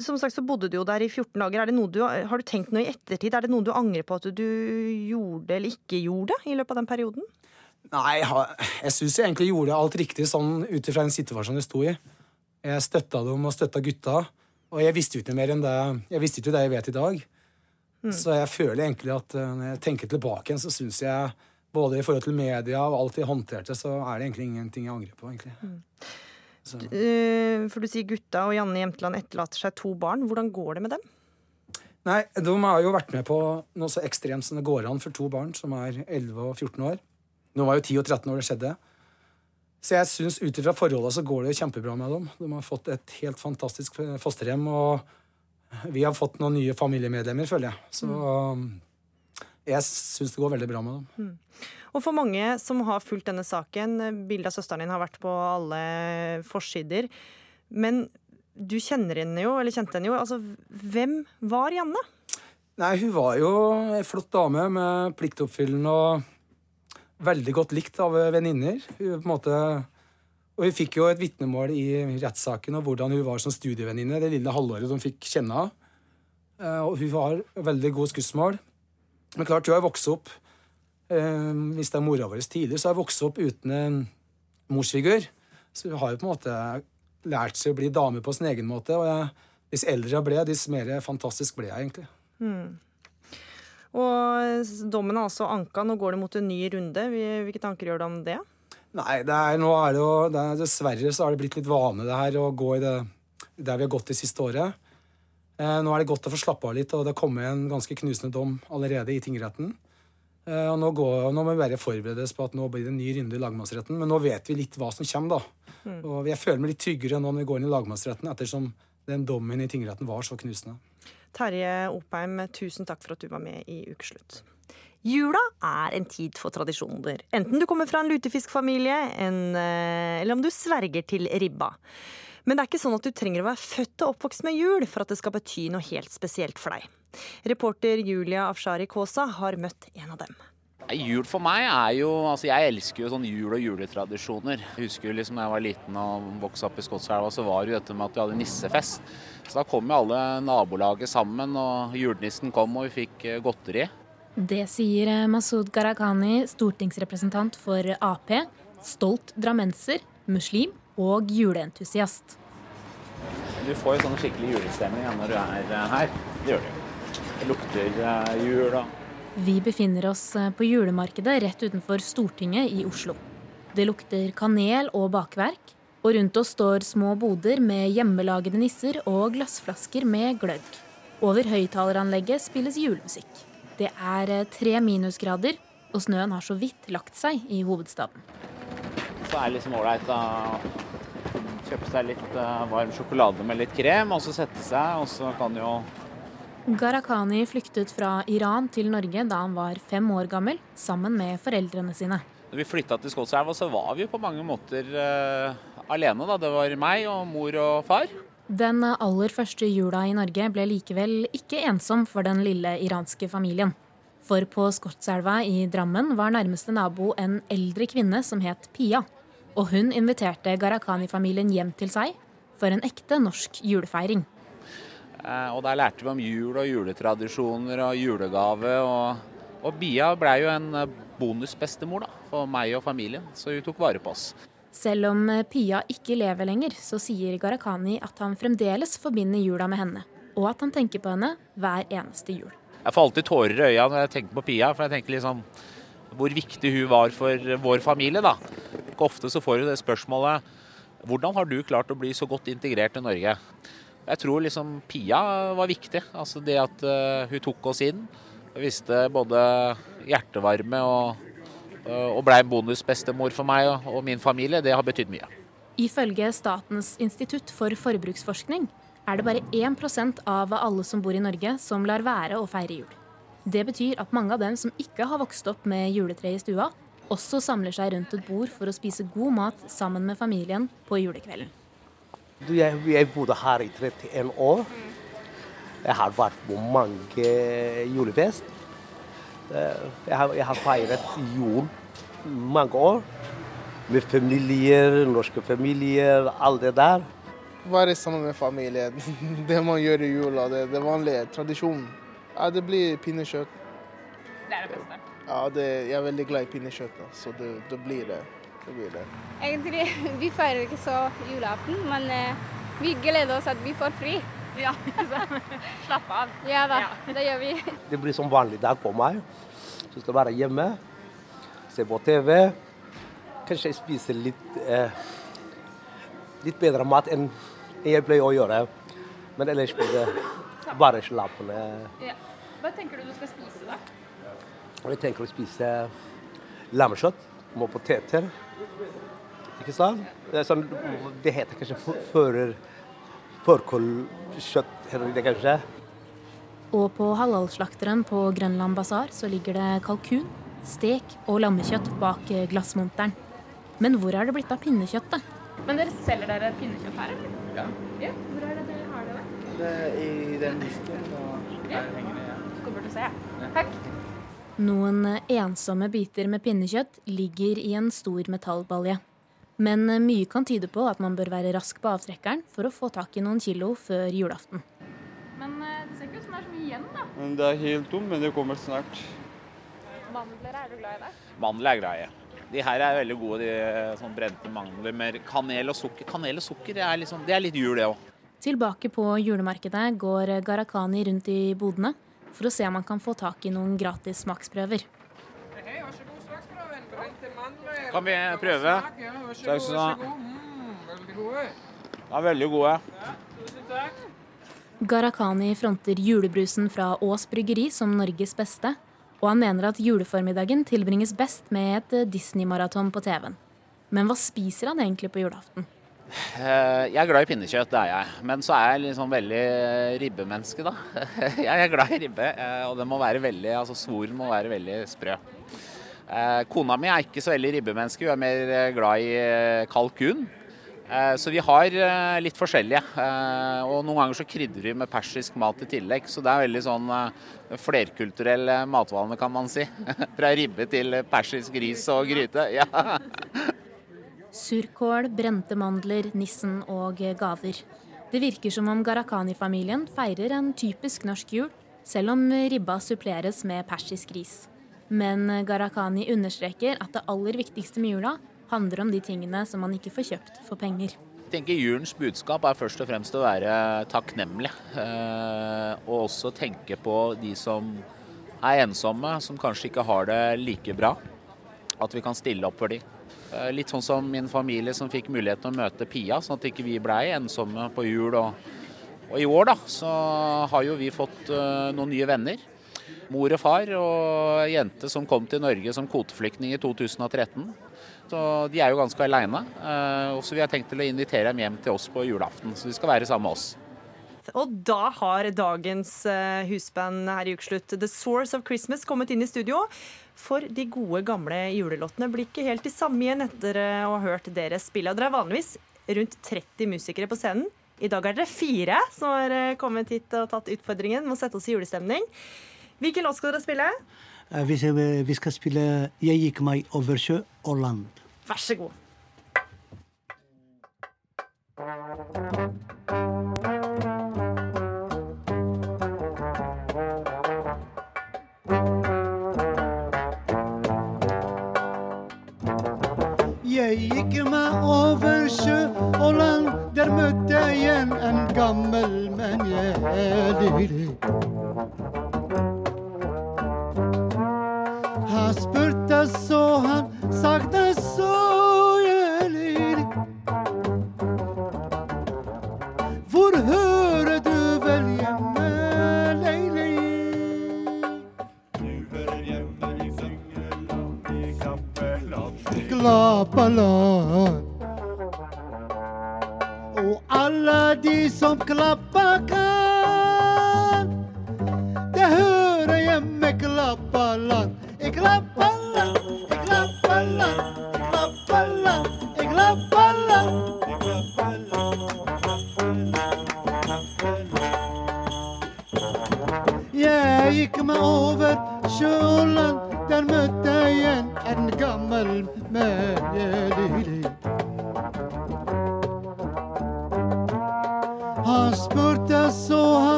som sagt så bodde du jo der i 14 dager. Er du, har du tenkt noe i ettertid? Er det noe du angrer på at du gjorde eller ikke gjorde i løpet av den perioden?
Nei, jeg, syns jeg egentlig gjorde alt riktig sånn ut ifra den situasjonen jeg sto i. Jeg støtta dem og støtta gutta, og jeg visste jo ikke mer enn det jeg visste ikke det jeg vet i dag.
Mm.
Så jeg føler egentlig at eh, når jeg tenker tilbake igjen, så syns jeg både i forhold til media og alt de håndterte, så er det egentlig ingenting jeg angrer på, egentlig. Så.
Eh, For du sier gutta og Janne Jemtland etterlater seg to barn. Hvordan går det med dem?
Nei, de har jo vært med på noe så ekstremt som det går an for to barn som er 11 og 14 år. Nå var jo 10 og 13 år det skjedde. Så jeg syns ut ifra forholda så går det jo kjempebra med dem. De har fått et helt fantastisk fosterhjem, og vi har fått noen nye familiemedlemmer, føler jeg. Så mm. jeg syns det går veldig bra med dem.
Mm. Og for mange som har fulgt denne saken, bildet av søsteren din har vært på alle forsider. Men du kjenner henne jo, eller kjente henne jo. Altså, hvem var Janne?
Nei, hun var jo ei flott dame med pliktoppfyllende og veldig godt likt av venninner. Hun på en måte Og hun fikk jo et vitnemål i rettssaken om hvordan hun var som studievenninne det lille halvåret de fikk kjenne henne. Eh, Og hun var veldig god skussmål. Men klart, hun har vokst opp eh, er mora vår tidlig, så har jeg vokst opp uten en morsfigur. Så hun har jo på en måte lært seg å bli dame på sin egen måte. Og jeg, dess eldre jeg ble, dess mer fantastisk ble jeg egentlig.
Mm. Og dommen er altså anka. Nå går det mot en ny runde. Hvilke tanker gjør du om det?
Nei, det er, nå er det jo det er, Dessverre så har det blitt litt vane det her å gå i det der vi har gått det siste året. Eh, nå er det godt å få slappe av litt, og det har kommet en ganske knusende dom allerede i tingretten. Eh, og nå, går, nå må vi bare forberedes på at nå blir det en ny runde i lagmannsretten. Men nå vet vi litt hva som kommer, da.
Mm.
Og jeg føler meg litt tryggere nå når vi går inn i lagmannsretten, ettersom den dommen i tingretten var så knusende.
Terje Opheim, tusen takk for at du var med i Ukeslutt. Jula er en tid for tradisjoner. Enten du kommer fra en lutefiskfamilie, en, eh, eller om du sverger til ribba. Men det er ikke sånn at du trenger å være født og oppvokst med jul for at det skal bety noe helt spesielt for deg. Reporter Julia Afshari Kaasa har møtt en av dem.
Jul for meg er jo Altså, jeg elsker jo sånn jul- og juletradisjoner. Jeg husker jo liksom da jeg var liten og vokste opp i Skotselva, så var det jo dette med at vi hadde nissefest. Så da kom jo alle nabolaget sammen, og julenissen kom, og vi fikk eh, godteri.
Det sier Masud Gharahkhani, stortingsrepresentant for Ap, stolt drammenser, muslim og juleentusiast.
Du får jo sånn skikkelig julestemning når du er eh, her. Det gjør du. Det lukter eh, jul og
Vi befinner oss eh, på julemarkedet rett utenfor Stortinget i Oslo. Det lukter kanel og bakverk, og rundt oss står små boder med hjemmelagede nisser og glassflasker med gløgg. Over høyttaleranlegget spilles julemusikk. Det er tre minusgrader, og snøen har så vidt lagt seg i hovedstaden.
så er det liksom ålreit kjøpe seg litt eh, varm sjokolade med litt krem, og så sette seg, og så kan jo
Gharahkhani flyktet fra Iran til Norge da han var fem år gammel, sammen med foreldrene sine.
Når vi flytta til Skotselv, så var vi på mange måter uh, alene. da. Det var meg og mor og far.
Den aller første jula i Norge ble likevel ikke ensom for den lille iranske familien. For på Skotselva i Drammen var nærmeste nabo en eldre kvinne som het Pia. Og hun inviterte Gharahkhani-familien hjem til seg for en ekte norsk julefeiring.
Eh, Og der lærte vi om jul og juletradisjoner og julegave. Og Og Bia blei jo en eh, bonusbestemor da, for meg og familien, så hun tok vare på oss.
Selv om eh, Pia ikke lever lenger, så sier Gharahkhani at han fremdeles forbinder jula med henne, og at han tenker på henne hver eneste jul.
Jeg får alltid tårer i øya når jeg tenker på Pia, for jeg tenker liksom hvor viktig hun var for vår familie. da. Ofte så får du det spørsmålet hvordan har du klart å bli så godt integrert i Norge? Jeg tror liksom Pia var viktig. Altså det at eh, hun tok oss inn. Viste både hjertevarme og, og blei bonusbestemor for meg og min familie. Det har betydd mye.
Ifølge Statens institutt for forbruksforskning er det bare 1% av alle som bor i Norge som lar være å feire jul. Det betyr at mange av dem som ikke har vokst opp med juletre i stua, også samler seg rundt et bord for å spise god mat sammen med familien på julekvelden.
Jeg, jeg bodde her i 31 år. Jeg har vært på mange julefest. Eh, Jeg har, jeg har feiret jul mange år. Med familier, norske familier, alt det der.
Være sammen med familien. Det man gjør i jula, det, det vanlige, tradisjonen. Ja, det blir pinnekjøtt.
Det er det beste.
Ja, det, jeg er veldig glad i pinnekjøtt, da, så det, det blir det. det blir det.
Egentlig, vi feirer ikke så julaften, men eh, vi gleder oss at vi får fri.
Ja, Slapp av.
Ja da, det gjør vi.
Det blir som vanlig dag på meg. Så skal jeg være hjemme, se på TV. Kanskje spise litt, eh, litt bedre mat enn jeg pleier å gjøre. Men ellers blir det bare slappende.
Ja. Hva tenker du du skal spise, da?
Jeg tenker å spise lammekjøtt med poteter. Ikke sant? Det, er sånn, det heter kanskje fører- fårkålkjøtt, heter det kanskje.
Og på halalslakteren på Grønland basar så ligger det kalkun, stek og lammekjøtt bak eh, glassmonteren. Men hvor er det blitt av pinnekjøttet?
Men dere selger dere pinnekjøtt her, eller?
Ja.
Ja. Hvor er det dere har det?
Det er I den disken og her henger det. Ja.
til å se. Takk.
Noen eh, ensomme biter med pinnekjøtt ligger i en stor metallbalje. Men eh, mye kan tyde på at man bør være rask på avtrekkeren for å få tak i noen kilo før julaften.
Men eh, det ser ikke ut som det er så mye igjen, da.
Men Det er helt tomt, men det kommer snart.
Mandler, er du glad i det?
Mandler er glad i. De her er veldig gode, de sånn brente mandler med kanel og sukker. Kanel og sukker det er, liksom, det er litt jul, det òg.
Tilbake på julemarkedet går eh, Gharahkhani rundt i bodene for å se om han kan få tak i noen gratis smaksprøver.
Kan vi prøve? Takk skal du ha. Ja, veldig gode.
Gharahkhani fronter julebrusen fra Ås bryggeri som Norges beste, og han mener at juleformiddagen tilbringes best med et Disney-maraton på TV-en. Men hva spiser han egentlig på julaften?
Eh, Jeg er glad i pinnekjøtt, det er jeg. Men så er jeg liksom veldig ribbemenneske, da. Jeg er glad i ribbe, eh, og den må være veldig, altså svoren må være veldig sprø. Eh, Kona mi er ikke så veldig ribbemenneske, hun er mer eh, glad i eh, kalkun. Eh, Så vi har eh, litt forskjellige. Eh, Og noen ganger så krydrer vi med persisk mat i tillegg. Så det er veldig sånn eh, flerkulturell eh, matvane, kan man si. Fra ribbe til persisk ris og gryte. Ja.
Surkål, brente mandler, nissen og gaver. Det virker som om Gharahkhani-familien feirer en typisk norsk jul, selv om ribba suppleres med persisk ris. Men Gharahkhani understreker at det aller viktigste med jula handler om de tingene som man ikke får kjøpt for penger.
Jeg tenker Julens budskap er først og fremst å være takknemlig. eh, Og også tenke på de som er ensomme, som kanskje ikke har det like bra. At vi kan stille opp for dem. Litt sånn som min familie som fikk mulighet til å møte Pia, sånn at ikke vi blei ensomme på jul. Og, og i år da, så har jo vi fått eh, noen nye venner. Mor og far og jente som kom til Norge som kvoteflyktning i 2013. Så de er jo ganske aleine. Og så vi har tenkt til å invitere dem hjem til oss på julaften. Så de skal være sammen med oss.
Og da har dagens eh, husband her i ukeslutt The Source of Christmas kommet inn i studio. For de gode, gamle julelåtene blir ikke helt de samme igjen etter eh, å ha hørt dere spille. Og dere er vanligvis rundt 30 musikere på scenen. I dag er dere fire som har eh, kommet hit og tatt utfordringen med å sette oss i julestemning. Hvilken låt skal dere spille?
Eh, Vi skal, vi skal spille 'Jeg gikk meg over sjø og land'.
Vær så god.
يجمع وفرش ولن در متين نكمل من يالي هسبرت السوهن ساقدر balloon. Oh, Allah, di some
clap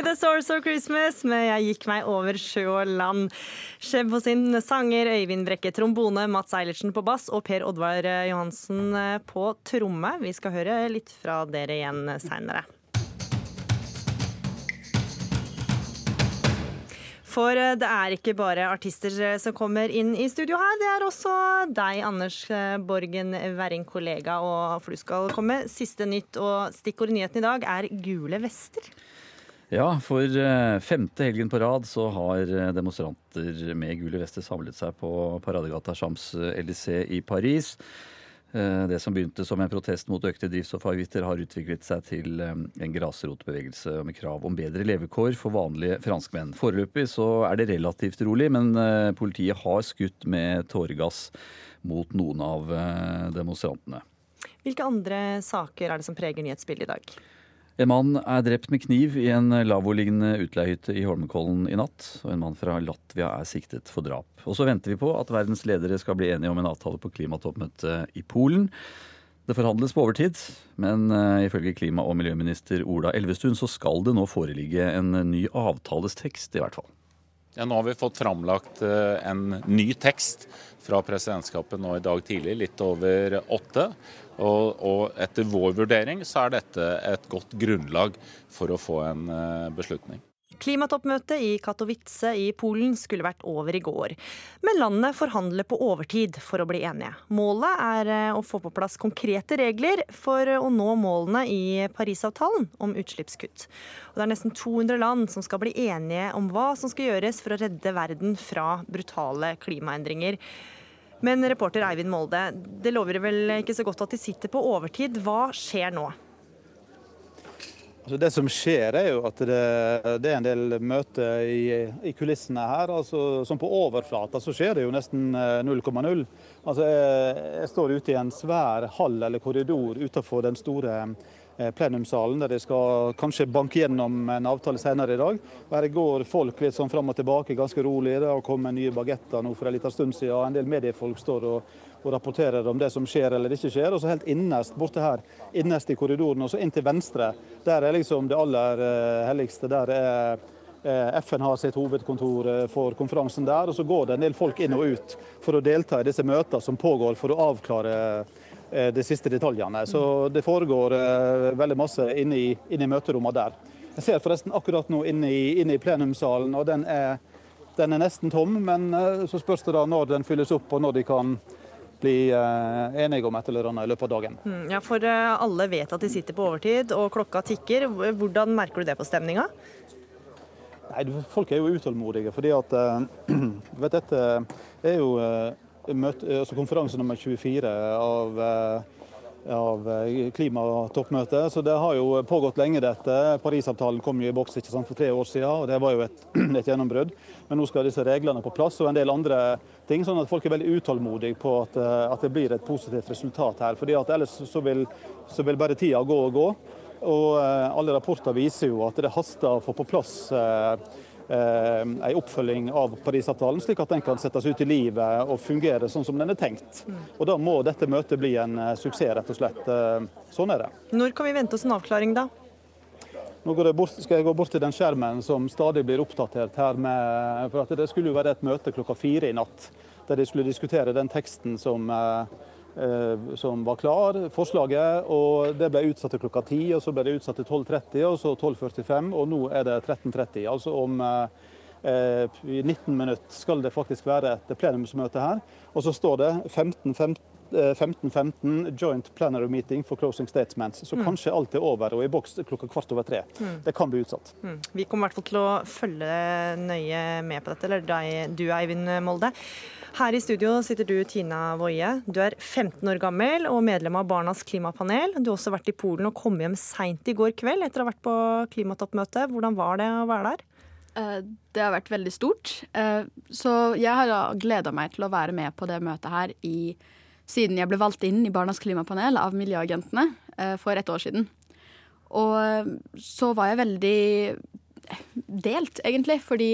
fikk The Source of Christmas med Jeg gikk meg over sjø og land. Skjebb på sin sanger, Øyvind Brekke trombone, Mats Eilertsen på bass og Per Oddvar Johansen på tromme. Vi skal høre litt fra dere igjen seinere. For eh, det er ikke bare artister eh, som kommer inn i studio her. Det er også deg, Anders eh, Borgen Werring, kollega, og for du skal komme. Siste nytt og stikkord i nyheten i dag er gule vester.
Ja, for eh, femte helgen på rad så har eh, demonstranter med gule vester samlet seg på paradegata Champs-Élysées i Paris. Eh, Det som begynte som en protest mot økte drivstoffavgifter, har utviklet seg til eh, en grasrotbevegelse med krav om bedre levekår for vanlige franskmenn. Foreløpig så er det relativt rolig, men eh, politiet har skutt med tåregass mot noen av eh, demonstrantene.
Hvilke andre saker er det som preger nyhetsbildet i dag?
En mann er drept med kniv i en lavoliggende utleiehytte i Holmenkollen i natt. Og en mann fra Latvia er siktet for drap. Og så venter vi på at verdens ledere skal bli enige om en avtale på klimatoppmøtet i Polen. Det forhandles på overtid, men eh, ifølge klima- og miljøminister Ola Elvestuen så skal det nå foreligge en ny avtalestekst, i hvert fall.
Ja, nå har vi fått framlagt eh, en ny tekst fra presidentskapet nå i dag tidlig, litt over åtte. Og, og etter vår vurdering så er dette et godt grunnlag for å få en eh, beslutning.
Klimatoppmøtet i Katowice i Polen skulle vært over i går. Men landene forhandler på overtid for å bli enige. Målet er eh, å få på plass konkrete regler for å nå målene i Parisavtalen om utslippskutt. Og det er nesten 200 land som skal bli enige om hva som skal gjøres for å redde verden fra brutale klimaendringer. Men reporter Eivind Molde, det lover vel ikke så godt at de sitter på overtid. Hva skjer nå?
Altså det som skjer, er jo at det, det er en del møter i, i kulissene her. Altså, som på overflata så skjer det jo nesten eh, 0,0. Altså jeg, jeg står ute i en svær hall eller korridor utenfor den store eh, plenumssalen, der de skal kanskje banke gjennom en avtale senere i dag. Og Her går folk litt sånn fram og tilbake, ganske rolig. Det har kommet nye bagetter nå for en liten stund siden. En del mediefolk står og, og rapporterer om det som skjer eller ikke skjer. Og så helt innerst borte her, innerst i korridoren, og så inn til venstre, der er liksom det aller eh, helligste. Der er eh, FN har sitt hovedkontor eh, for konferansen der, og så går det en del folk inn og ut for å delta i disse møtene som pågår for å avklare eh, de siste detaljene. Så det foregår eh, veldig masse inne i, inne i møterommene der. Jeg ser forresten akkurat nå inne i, inne i plenumssalen, og den er, den er nesten tom. Men eh, så spørs det da når den fylles opp, og når de kan bli eh, enige om et eller annet i løpet av dagen.
Mm, Ja, For eh, alle vet at de sitter på overtid, og klokka tikker. Hvordan merker du det på stemninga?
Nei, Folk er jo utålmodige, fordi at eh, vet, dette er jo eh, møte, altså konferanse nummer 24 av, eh, av eh, klimatoppmøtet. Så det har jo pågått lenge, dette. Parisavtalen kom jo i boks ikke sant, for tre år siden, og det var jo et, et gjennombrudd. Men nå skal disse reglene på plass og en del andre ting, sånn at folk er veldig utålmodige på at, eh, at det blir et positivt resultat her. fordi at ellers så vil, så vil bare tida gå og gå. Og alle rapporter viser jo at det haster å få på plass eh, en oppfølging av Parisavtalen, slik at den kan settes ut i livet og fungere sånn som den er tenkt. Og Da må dette møtet bli en eh, suksess, rett og slett. Eh, Sånn er det.
Når kan vi vente oss en avklaring, da?
Nå bort, skal jeg gå bort til den skjermen som stadig blir oppdatert her. Med, for Det skulle jo være et møte klokka fire i natt, der de skulle diskutere den teksten som, eh, eh, som var klar, forslaget. og Det ble utsatt til klokka 10, og så ble det utsatt til 12.30, og så 12.45, og nå er det 13.30. Altså om eh, eh, i 19 minutter skal det faktisk være et plenumsmøte her. Og så står det 15.15 15.15 Joint Plenary Meeting for Closing Statements. Så
Mm.
kanskje alt er over og i boks klokka kvart over tre.
Mm.
Det kan bli utsatt.
Mm. Vi kommer i hvert fall til å følge nøye med på dette, eller deg, du Eivind Molde. Her i studio sitter du, Tina Woie. Du er 15 år gammel og medlem av Barnas klimapanel. Du har også vært i Polen og kom hjem seint i går kveld etter å ha vært på klimatoppmøte. Hvordan var det å være der?
Eh, Det har vært veldig stort. Eh, Så jeg har gleda meg til å være med på det møtet her i, siden jeg ble valgt inn i Barnas klimapanel av Miljøagentene eh, for et år siden. Og eh, så var jeg veldig delt, egentlig, fordi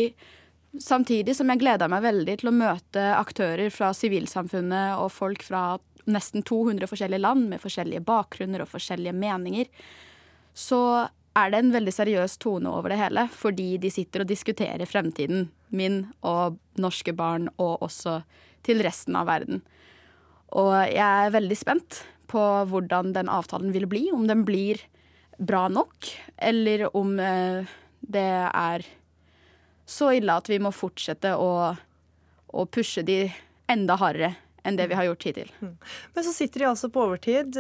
samtidig som jeg gleda meg veldig til å møte aktører fra sivilsamfunnet og folk fra nesten 200 forskjellige land med forskjellige bakgrunner og forskjellige meninger, så er det en veldig seriøs tone over det hele, fordi de sitter og diskuterer fremtiden min og norske barn, og også til resten av verden. Og jeg er veldig spent på hvordan den avtalen vil bli, om den blir bra nok, eller om eh, det er så ille at vi må fortsette å, å pushe de enda hardere enn det vi har gjort hittil.
Men så sitter de altså på overtid.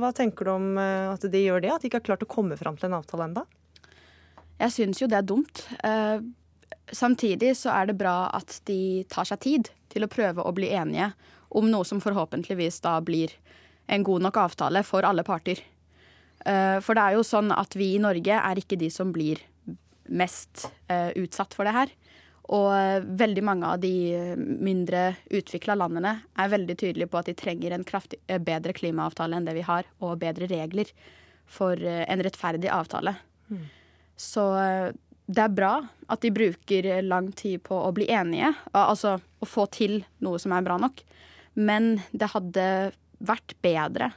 Hva tenker du om eh, at de gjør det? At de ikke har klart å komme fram til en avtale enda?
Jeg syns jo det er dumt. Eh, samtidig så er det bra at de tar seg tid til å prøve å bli enige om noe som forhåpentligvis da blir en god nok avtale for alle parter. Eh, for det er jo sånn at vi i Norge er ikke de som blir mest eh, utsatt for det her. Og eh, veldig mange av de mindre utvikla landene er veldig tydelige på at de trenger en kraftig, bedre klimaavtale enn det vi har, og bedre regler for en rettferdig avtale. Så eh, det er bra at de bruker lang tid på å bli enige, altså å få til noe som er bra nok. Men det hadde vært bedre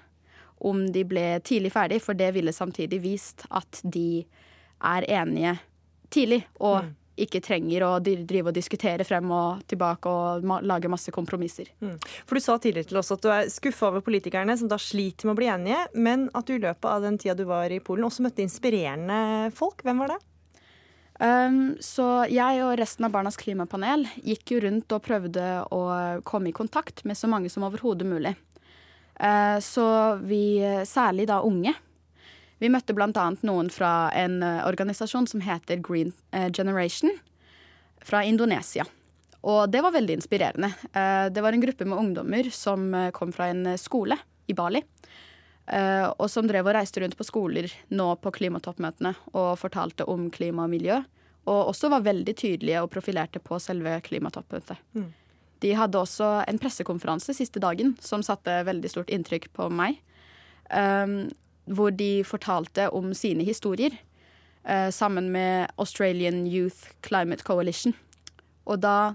om de ble tidlig ferdig, for det ville samtidig vist at de er enige tidlig, og ikke trenger å drive og diskutere frem og tilbake og ma lage masse kompromisser.
Mm. For Du sa tidligere til oss at du er skuffa over politikerne som da sliter med å bli enige, men at du i løpet av den tida du var i Polen også møtte inspirerende folk. Hvem var det?
Um, så jeg og resten av Barnas klimapanel gikk jo rundt og prøvde å komme i kontakt med så mange som overhodet mulig. Uh, så vi, særlig da unge, vi møtte annet noen fra en eh, organisasjon som heter Green eh, Generation fra Indonesia. Og det var veldig inspirerende. Eh, det var en gruppe med ungdommer som eh, kom fra en skole i Bali. Eh, og som drev og reiste rundt på skoler nå på klimatoppmøtene og fortalte om klima og miljø. Og også var veldig tydelige og profilerte på selve klimatoppmøtet.
Mm.
De hadde også en pressekonferanse siste dagen som satte veldig stort inntrykk på meg. Um, hvor de fortalte om sine historier uh, sammen med Australian Youth Climate Coalition. Og da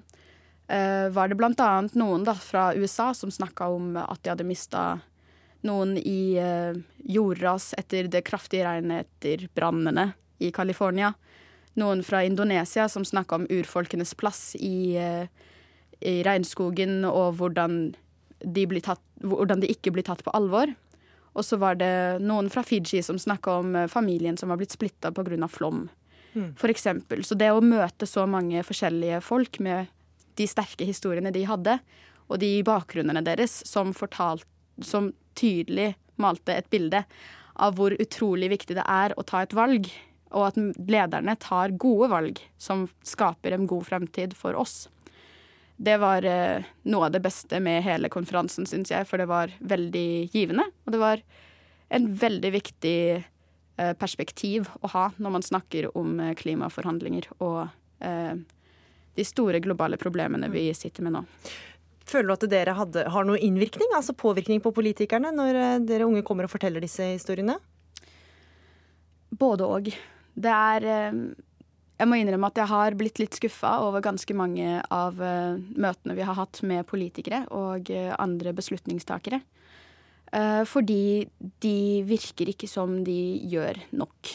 uh, var det blant annet noen da, fra USA som snakka om at de hadde mista noen i eh, jordras etter det kraftige regnet etter brannene i California. Noen fra Indonesia som snakka om urfolkenes plass i, eh, i regnskogen, og hvordan de, blir tatt, hvordan de ikke blir tatt på alvor. Og så var det noen fra Fiji som snakka om eh, familien som var blitt splitta pga. flom.
Mm.
For eksempel. Så det å møte så mange forskjellige folk med de sterke historiene de hadde, og de bakgrunnene deres som, fortalt, som tydelig malte et bilde av hvor utrolig viktig det er å ta et valg, og at lederne tar gode valg som skaper en god fremtid for oss. Det var eh, noe av det beste med hele konferansen, syns jeg, for det var veldig givende. Og det var en veldig viktig eh, perspektiv å ha når man snakker om eh, klimaforhandlinger og de store globale problemene vi sitter med nå.
Føler du at dere hadde, har noe innvirkning, altså påvirkning på politikerne, når eh, dere unge kommer og forteller disse historiene?
Både og. Det er eh, Jeg må innrømme at jeg har blitt litt skuffa over ganske mange av eh, møtene vi har hatt med politikere og andre beslutningstakere. Fordi de virker ikke som de gjør nok.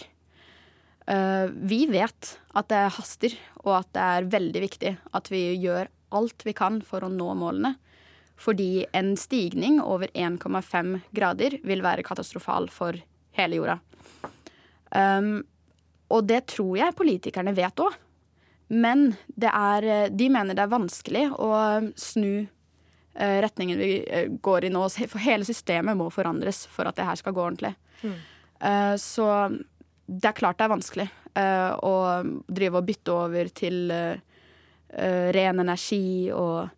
Vi vet at det haster, og at det er veldig viktig at vi gjør alt vi kan for å nå målene. Fordi en stigning over 1,5 grader vil være katastrofal for hele jorda. Um, og det tror jeg politikerne vet òg. Men det er, de mener det er vanskelig å snu eh, retningen vi eh, går i nå. For hele systemet må forandres for at det her skal gå ordentlig.
Mm.
Eh, så det er klart det er vanskelig eh, å drive og bytte over til eh, ren energi og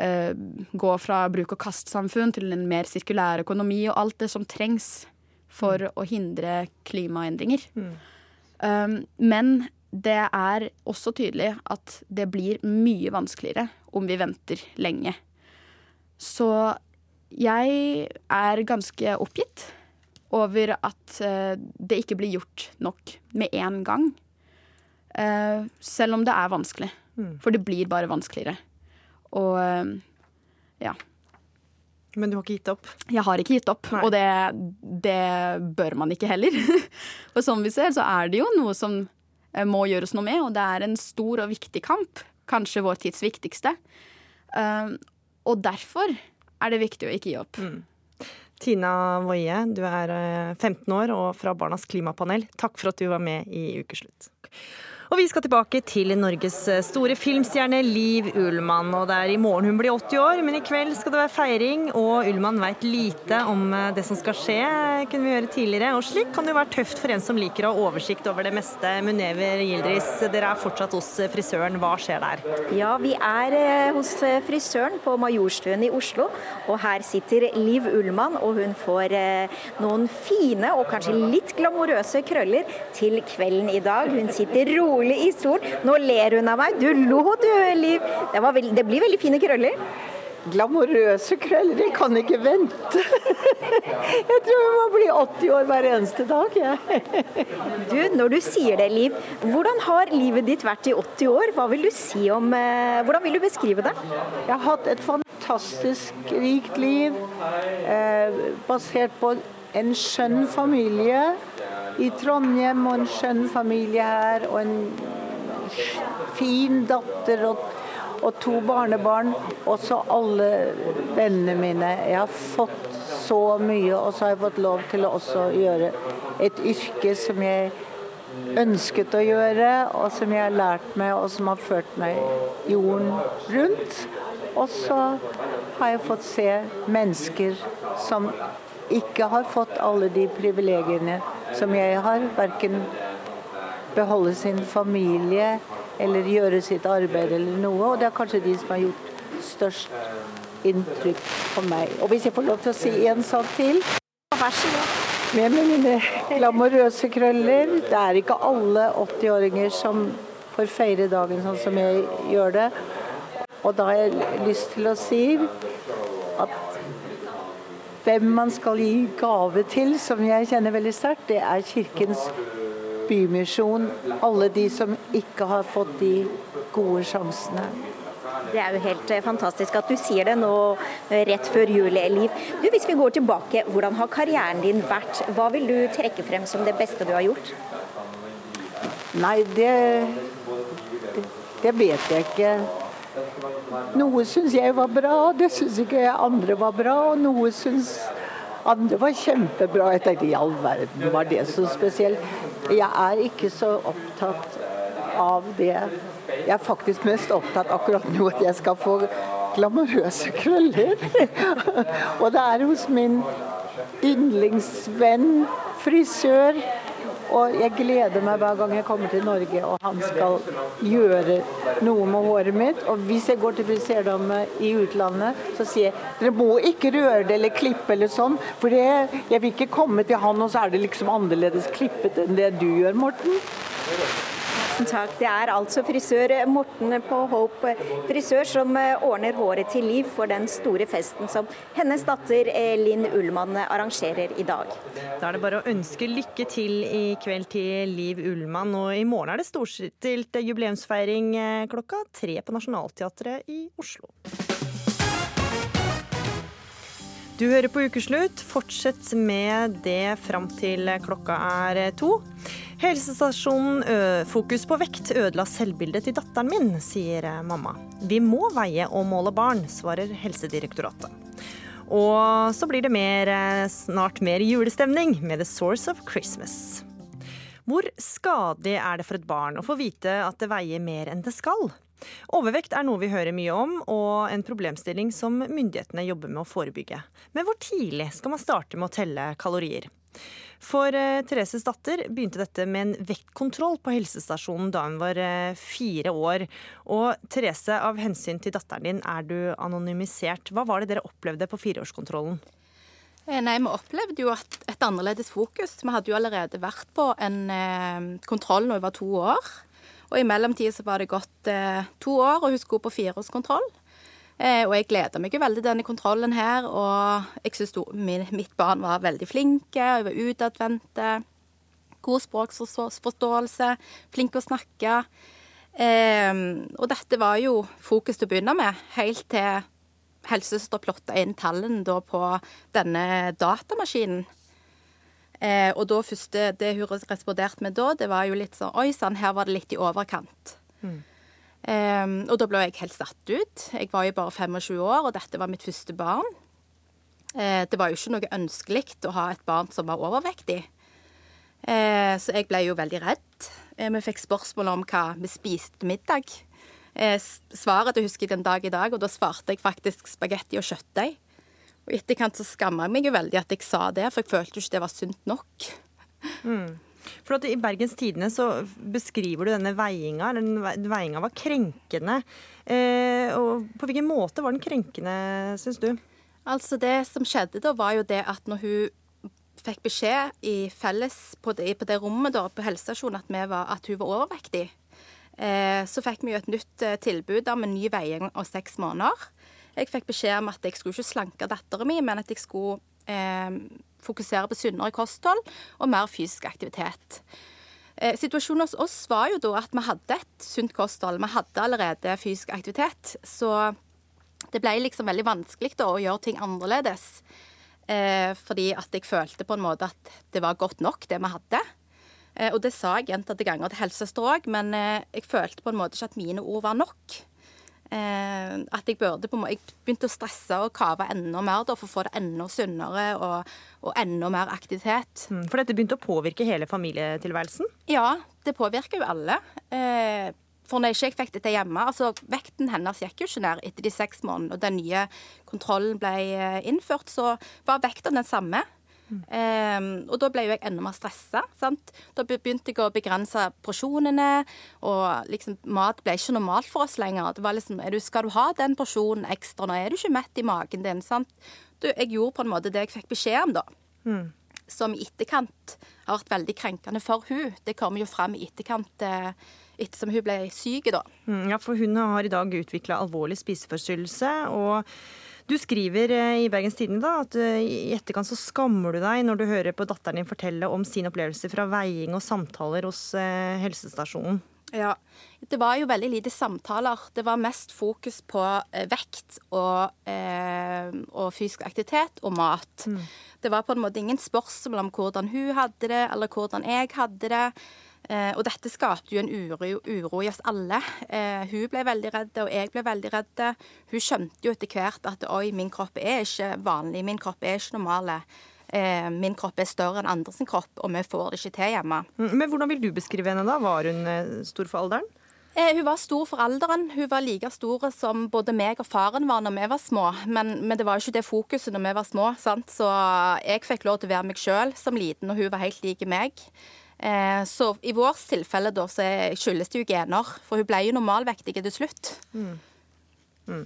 uh, gå fra bruk-og-kast-samfunn til en mer sirkulær økonomi og alt det som trengs for å hindre klimaendringer. Um, men det er også tydelig at det blir mye vanskeligere om vi venter lenge. Så jeg er ganske oppgitt over at eh, det ikke blir gjort nok med en gang. Selv om det er vanskelig.
Mm.
For det blir bare vanskeligere. Og eh, ja.
Men du har ikke gitt opp?
Jeg har ikke gitt opp, og det, det bør man ikke heller. For som vi ser, så er det jo noe som eh, må gjøres noe med, og det er en stor og viktig kamp. Kanskje vår tids viktigste. Um, og derfor er det viktig å ikke gi opp.
Tina Woie, du er eh, 15 år og fra Barnas klimapanel. Takk for at du var med i Ukeslutt. Og vi skal tilbake til Norges eh, store filmstjerne Liv Ullmann. Og det er i morgen hun blir 80 år, men i kveld skal det være feiring. Og Ullmann veit lite om eh, det som skal skje, kunne vi høre tidligere. Og slik kan det jo være tøft for en som liker å ha oversikt over det meste. Munever Gildris, dere er fortsatt hos eh, frisøren. Hva skjer der?
Ja, vi er eh, hos eh, frisøren på Majorstuen i Oslo, og her sitter Liv Ullmann, og hun får eh, noen fine og kanskje litt glamorøse krøller til kvelden i dag. Hun sitter rolig i stolen. Nå ler hun av meg. Du lo du, Liv. Det, var veld det blir veldig fine krøller.
Glamorøse krøller, jeg kan ikke vente. Jeg tror jeg må bli 80 år hver eneste dag. jeg.
Du, når du sier det, Liv, hvordan har livet ditt vært i 80 år? Hva vil du si om eh, Hvordan vil du beskrive det?
Jeg har hatt et fantastisk rikt liv, eh, basert på en skjønn familie i Trondheim, og en skjønn familie her, og en fin datter og, og to barnebarn. Og så alle vennene mine. Jeg har fått så mye, og så har jeg fått lov til å også gjøre et yrke som jeg ønsket å gjøre, og som jeg har lært meg, og som har ført meg jorden rundt. Og så har jeg fått se mennesker som ikke har fått alle de privilegiene som jeg har. Verken beholde sin familie eller gjøre sitt arbeid eller noe. Og det er kanskje de som har gjort størst inntrykk på meg. Og hvis jeg får lov til å si en sak til
Vær så god.
Med mine glamorøse krøller. Det er ikke alle 80-åringer som får feire dagen sånn som jeg gjør det. Og da har jeg lyst til å si at hvem man skal gi gave til, som jeg kjenner veldig sterkt, det er Kirkens Bymisjon. Alle de som ikke har fått de gode sjansene.
Det er jo helt eh, fantastisk at du sier det nå eh, rett før jul, Liv. Du, hvis vi går tilbake, hvordan har karrieren din vært? Hva vil du trekke frem som det beste du har gjort?
Nei, det, det, det vet jeg ikke. Noe syns jeg var bra, det syns ikke andre var bra. Og noe syns andre var kjempebra. Jeg tenkte i all verden, var det så spesielt? Jeg er ikke så opptatt av det. Jeg er faktisk mest opptatt akkurat nå at jeg skal få glamorøse krøller. Og det er hos min yndlingsvenn, frisør. Og jeg gleder meg hver gang jeg kommer til Norge og han skal gjøre noe med håret mitt. Og hvis jeg går til friserdame i utlandet, så sier jeg dere må ikke røre det eller klippe eller sånn. For det, jeg vil ikke komme til han, og så er det liksom annerledes klippet enn det du gjør, Morten.
Tusen takk. Det er altså frisør Morten på Hope frisør som eh, ordner håret til Liv for den store festen som hennes datter eh, Linn Ullmann arrangerer i dag.
Da er det bare å ønske lykke til i kveld til Liv Ullmann. Og i morgen er det storstilt jubileumsfeiring eh, klokka tre på Nationaltheatret i Oslo. Du hører på Ukeslutt. Fortsett med det fram til klokka er to. Helsestasjonen Fokus på vekt ødela selvbildet til datteren min, sier mamma. Vi må veie og måle barn, svarer Helsedirektoratet. Og så blir det mer, snart mer julestemning med The Source of Christmas. Hvor skadelig er det for et barn å få vite at det veier mer enn det skal? Overvekt er noe vi hører mye om, og en problemstilling som myndighetene jobber med å forebygge. Men hvor tidlig skal man starte med å telle kalorier? For uh, Thereses datter begynte dette med en vektkontroll på helsestasjonen da hun var uh, fire år. Og Therese, av hensyn til datteren din er du anonymisert. Hva var det dere opplevde på fireårskontrollen?
Eh, nei, Vi opplevde jo et, annerledes fokus. Vi hadde jo allerede vært på en eh, kontroll når hun var to år. Og i mellomtida så var det gått eh, to år, og hun skulle på fireårskontroll. Eh, og jeg gleder meg jo veldig til denne kontrollen her, og jeg syns mitt barn var veldig flinke, og jeg var utadvendte. God språksforståelse, flink å snakke. Eh, og dette var jo fokus til å begynne med, helt til helsesøster plotta inn tallene da på denne datamaskinen. Eh, og da første, det hun responderte med da, det var jo litt sånn Oi sann, her var det litt i overkant. Mm. Um, og da ble jeg helt satt ut. Jeg var jo bare 25 år, og dette var mitt første barn. Uh, det var jo ikke noe ønskelig å ha et barn som var overvektig. Uh, så jeg ble jo veldig redd. Uh, vi fikk spørsmål om hva vi spiste til middag. svaret det husker jeg den dag i dag, og da svarte jeg faktisk spagetti og kjøttdeig. Og etterkant så skamma jeg meg jo veldig at jeg sa det, for jeg følte jo ikke det var sunt nok.
Mm. For at I Bergens Tidende så beskriver du denne veiinga. Den veiinga var krenkende. Eh, og På hvilken måte var den krenkende, syns du?
Altså Det som skjedde da, var jo det at når hun fikk beskjed i felles på det, på det rommet da, på helsestasjonen at, at hun var overvektig, eh, så fikk vi jo et nytt eh, tilbud om en ny veiing av seks måneder. Jeg fikk beskjed om at jeg skulle ikke slanke datteren min, men at jeg skulle eh, fokusere på sunnere kosthold og mer fysisk aktivitet. Eh, situasjonen hos oss var jo da at vi hadde et sunt kosthold. Vi hadde allerede fysisk aktivitet. Så det ble liksom veldig vanskelig da å gjøre ting annerledes. Eh, fordi at jeg følte på en måte at det var godt nok, det vi hadde. Eh, og det sa jeg gjentatte ganger til helsesøster òg, men eh, jeg følte på en måte ikke at mine ord var nok. Eh, at jeg burde på Jeg begynte å stresse og kave enda mer da, for å få det enda sunnere og, og enda mer aktivitet.
Mm, for dette begynte å påvirke hele familietilværelsen?
Ja, det påvirker jo alle. Eh, for når jeg ikke fikk dette hjemme altså Vekten hennes gikk jo ikke ned etter de seks månedene, og den nye kontrollen ble eh, innført, så var vekta den samme. Um, og da ble jo jeg enda mer stressa. Da begynte jeg å begrense porsjonene, og liksom, mat ble ikke normalt for oss lenger. Det var liksom, du, Skal du ha den porsjonen ekstra, nå er du ikke mett i magen din. sant? Du, jeg gjorde på en måte det jeg fikk beskjed om, da. Mm. Som i etterkant har vært veldig krenkende for hun. Det kommer jo fram i etterkant eh, ettersom hun ble syk, da.
Mm, ja, for hun har i dag utvikla alvorlig spiseforstyrrelse. og Du skriver eh, i Bergens Tidende da, at eh, i etterkant så skammer du deg når du hører på datteren din fortelle om sin opplevelse fra veiing og samtaler hos eh, helsestasjonen.
Ja, det var jo veldig lite samtaler. Det var mest fokus på vekt og, eh, og fysisk aktivitet og mat. Det var på en måte ingen spørsmål om hvordan hun hadde det, eller hvordan jeg hadde det. Eh, og dette skapte jo en uro, uro i oss alle. Eh, hun ble veldig redd, og jeg ble veldig redd. Hun skjønte jo etter hvert at oi, min kropp er ikke vanlig, min kropp er ikke normal. Eh, min kropp er større enn andres kropp, og vi får det ikke til hjemme.
Mm, Men hvordan vil du beskrive henne da? Var hun stor for alderen?
Hun var stor for alderen. Hun var like stor som både meg og faren var når vi var små. Men, men det var jo ikke det fokuset når vi var små. Sant? Så jeg fikk lov til å være meg sjøl som liten, og hun var helt lik meg. Eh, så i vårt tilfelle da, så skyldes det jo gener, for hun ble jo normalvektig til slutt.
Mm. Mm.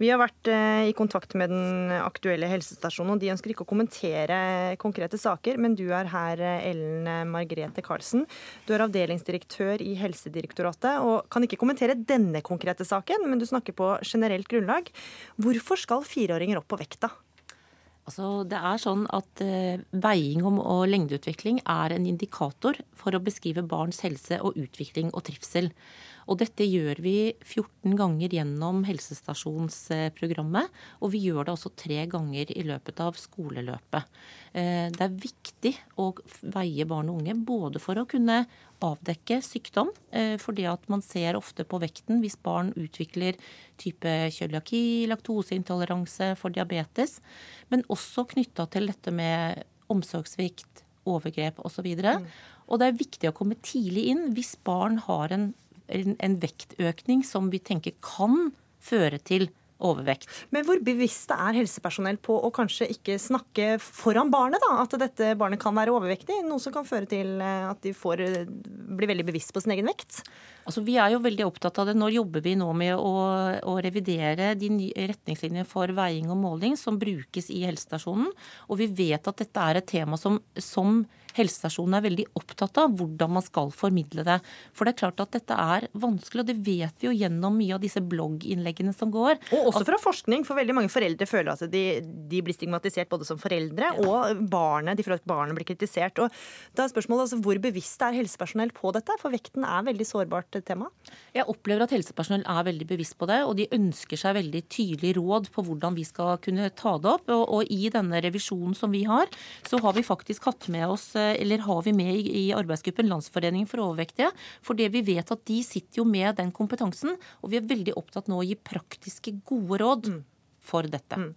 Vi har vært eh, i kontakt med den aktuelle helsestasjonen, og de ønsker ikke å kommentere konkrete saker, men du er her, eh, Ellen Margrethe Karlsen. Du er avdelingsdirektør i Helsedirektoratet og kan ikke kommentere denne konkrete saken, men du snakker på generelt grunnlag. Hvorfor skal fireåringer opp på vekta?
Altså, det er sånn at eh, Veiing om og lengdeutvikling er en indikator for å beskrive barns helse og utvikling og trivsel. Og dette gjør vi 14 ganger gjennom helsestasjonsprogrammet. Og vi gjør det også tre ganger i løpet av skoleløpet. Eh, Det er viktig å veie barn og unge både for å kunne avdekke sykdom, eh, fordi at man ser ofte på vekten hvis barn utvikler type kjøliaki, laktoseintoleranse for diabetes, men også knytta til dette med omsorgssvikt, overgrep osv. Og, og det er viktig å komme tidlig inn hvis barn har en, en, en vektøkning som vi tenker kan føre til overvekt.
Men hvor bevisste er helsepersonell på å kanskje ikke snakke foran barnet, da? At dette barnet kan være overvektig? Noe som kan føre til eh, at de får, eh, blir veldig bevisst på sin egen vekt?
Altså, vi er jo veldig opptatt av det. Nå jobber vi nå med å, å revidere de retningslinjer for veiing og måling som brukes i helsestasjonen. Og vi vet at dette er et tema som, som helsestasjonen er veldig opptatt av, hvordan man skal formidle det. For det er klart at dette er vanskelig, og det vet vi jo gjennom mye av disse blogginnleggene som går.
Og også fra forskning, for veldig mange foreldre føler at de, de blir stigmatisert både som foreldre og barnet. De føler at barnet blir kritisert. Og da er spørsmålet altså, hvor bevisst er helsepersonell på dette? For vekten er veldig sårbart tema.
Jeg opplever at helsepersonell er veldig bevisst på det, og de ønsker seg veldig tydelig råd på hvordan vi skal kunne ta det opp. Og, og i denne revisjonen som vi har, så har vi faktisk hatt med oss, eller har vi med i, i arbeidsgruppen Landsforeningen for overvektige, fordi vi vet at de sitter jo med den kompetansen, og vi er veldig opptatt nå å gi praktiske, gode råd. For dette.
Mm.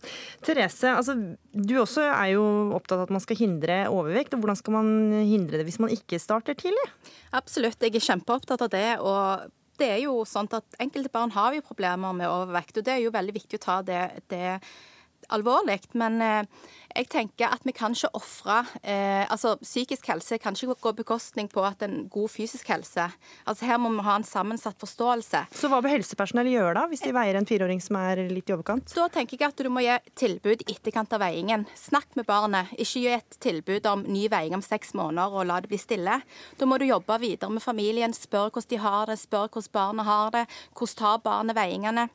Therese, altså, du også er jo opptatt av at man skal hindre overvekt. og Hvordan skal man hindre det hvis man ikke starter tidlig?
Absolutt, jeg er kjempeopptatt av det. og det er jo sånn at Enkelte barn har jo problemer med overvekt, og det er jo veldig viktig å ta det, det alvorlig. Men eh, jeg tenker at vi kan ikke ofre eh, Altså, psykisk helse kan ikke gå bekostning på at en god fysisk helse. Altså, Her må vi ha en sammensatt forståelse.
Så hva bør helsepersonell gjøre da, hvis de veier en fireåring som er litt i overkant?
Da tenker jeg at du må gi tilbud i etterkant av veiingen. Snakk med barnet. Ikke gi et tilbud om ny veiing om seks måneder og la det bli stille. Da må du jobbe videre med familien, spørre hvordan de har det, spørre hvordan barnet har det, hvordan tar barnet veiingene.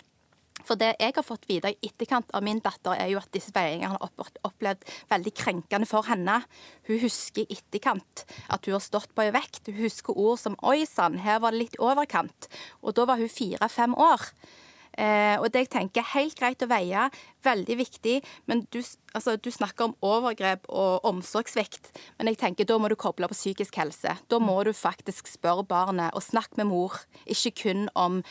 For det jeg har fått vite i etterkant av min datter, er jo at disse veiingene har opplevd veldig krenkende for henne. Hun husker i etterkant at hun har stått på ei vekt. Hun husker ord som 'oi sann, her var det litt overkant'. Og da var hun fire-fem år. Eh, og det jeg tenker er helt greit å veie, veldig viktig, men du, altså, du snakker om overgrep og omsorgssvikt. Men jeg tenker da må du koble på psykisk helse. Da må du faktisk spørre barnet og snakke med mor, ikke kun om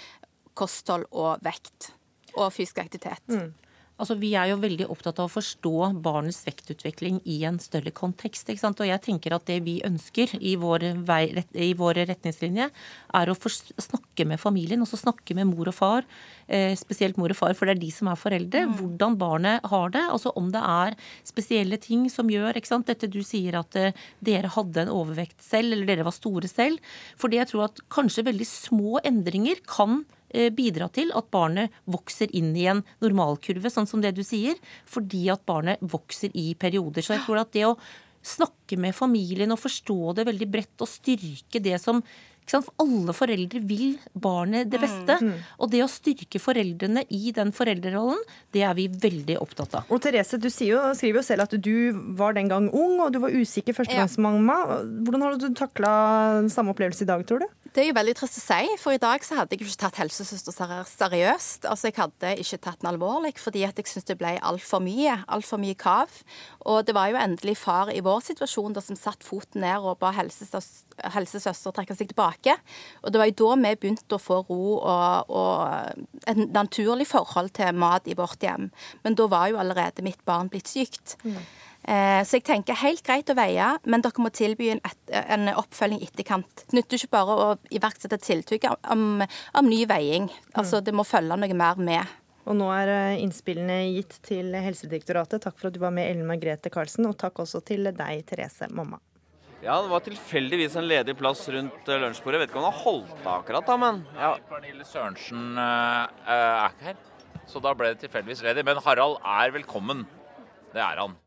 kosthold og vekt og fysisk aktivitet.
Mm. Altså, Vi er jo veldig opptatt av å forstå barnets vektutvikling i en større kontekst. ikke sant? Og jeg tenker at Det vi ønsker i vår vei, i våre retningslinjer, er å snakke med familien, også snakke med mor og far. Eh, spesielt mor og far, for det er de som er foreldre. Hvordan barnet har det. altså Om det er spesielle ting som gjør ikke sant? Dette du sier at eh, dere hadde en overvekt selv, eller dere var store selv. Fordi jeg tror at kanskje veldig små endringer kan bidra til at barnet vokser inn i en normalkurve, sånn som det du sier, fordi at barnet vokser i perioder. Så jeg tror at det å snakke med familien og forstå det veldig bredt og styrke det som? For alle foreldre vil barnet det beste.
Mm.
Og det å styrke foreldrene i den foreldrerollen, det er vi veldig opptatt av.
Og Therese, du sier jo, skriver jo selv at du var den gang ung, og du var usikker førstegangsmamma. Hvordan har du takla samme opplevelse i dag, tror du?
Det er jo veldig trist å si, for i dag så hadde jeg jo ikke tatt helsesøster seriøst. Altså Jeg hadde ikke tatt den alvorlig fordi at jeg syntes det ble altfor mye. Altfor mye kav. Og det var jo endelig far i vår situasjon da som satte foten ned og ba helsesøs- helsesøster trekke seg tilbake. Og det var jo da vi begynte å få ro og, og et naturlig forhold til mat i vårt hjem. Men da var jo allerede mitt barn blitt sykt. Mm. Så jeg tenker helt greit å veie, men dere må tilby en, et, en oppfølging i etterkant. Det nytter ikke bare å iverksette tiltak om, om ny veiing. Altså, det må følge noe mer med.
Og nå er eh, innspillene gitt til Helsedirektoratet. Takk for at du var med, Ellen Margrethe Karlsen, og takk også til deg, Therese, mamma.
Ja, det var tilfeldigvis en ledig plass rundt lunsjbordet. lunsjbordet. Vet ikke om han har holdt av akkurat, da, men ja.
Pernille Sørensen uh, er ikke her, så da ble det tilfeldigvis ledig. Men Harald er velkommen. Det er han.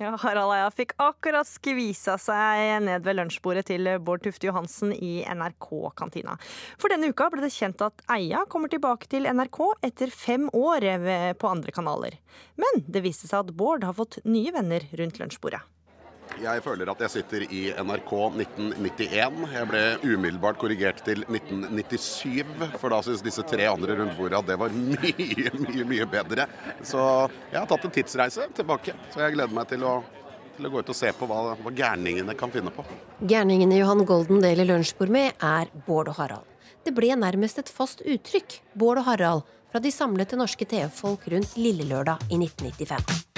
Ja, Harald Eia fikk akkurat skvisa seg ned ved lunsjbordet til Bård Tufte Johansen i NRK-kantina. For denne uka ble det kjent at Eia kommer tilbake til NRK etter fem år på andre kanaler. Men det viste seg at Bård har fått nye venner rundt lunsjbordet.
Jeg føler at jeg sitter i NRK 1991. Jeg ble umiddelbart korrigert til 1997, for da syns disse tre andre rundt bordet at det var mye, mye, mye bedre. Så jeg har tatt en tidsreise tilbake. Så jeg gleder meg til å, til å gå ut og se på hva, hva gærningene kan finne på.
Gærningene Johan Golden deler lunsjbord med, er Bård og Harald. Det ble nærmest et fast uttrykk, Bård og Harald, fra de samlede norske TV-folk rundt Lillelørdag i 1995.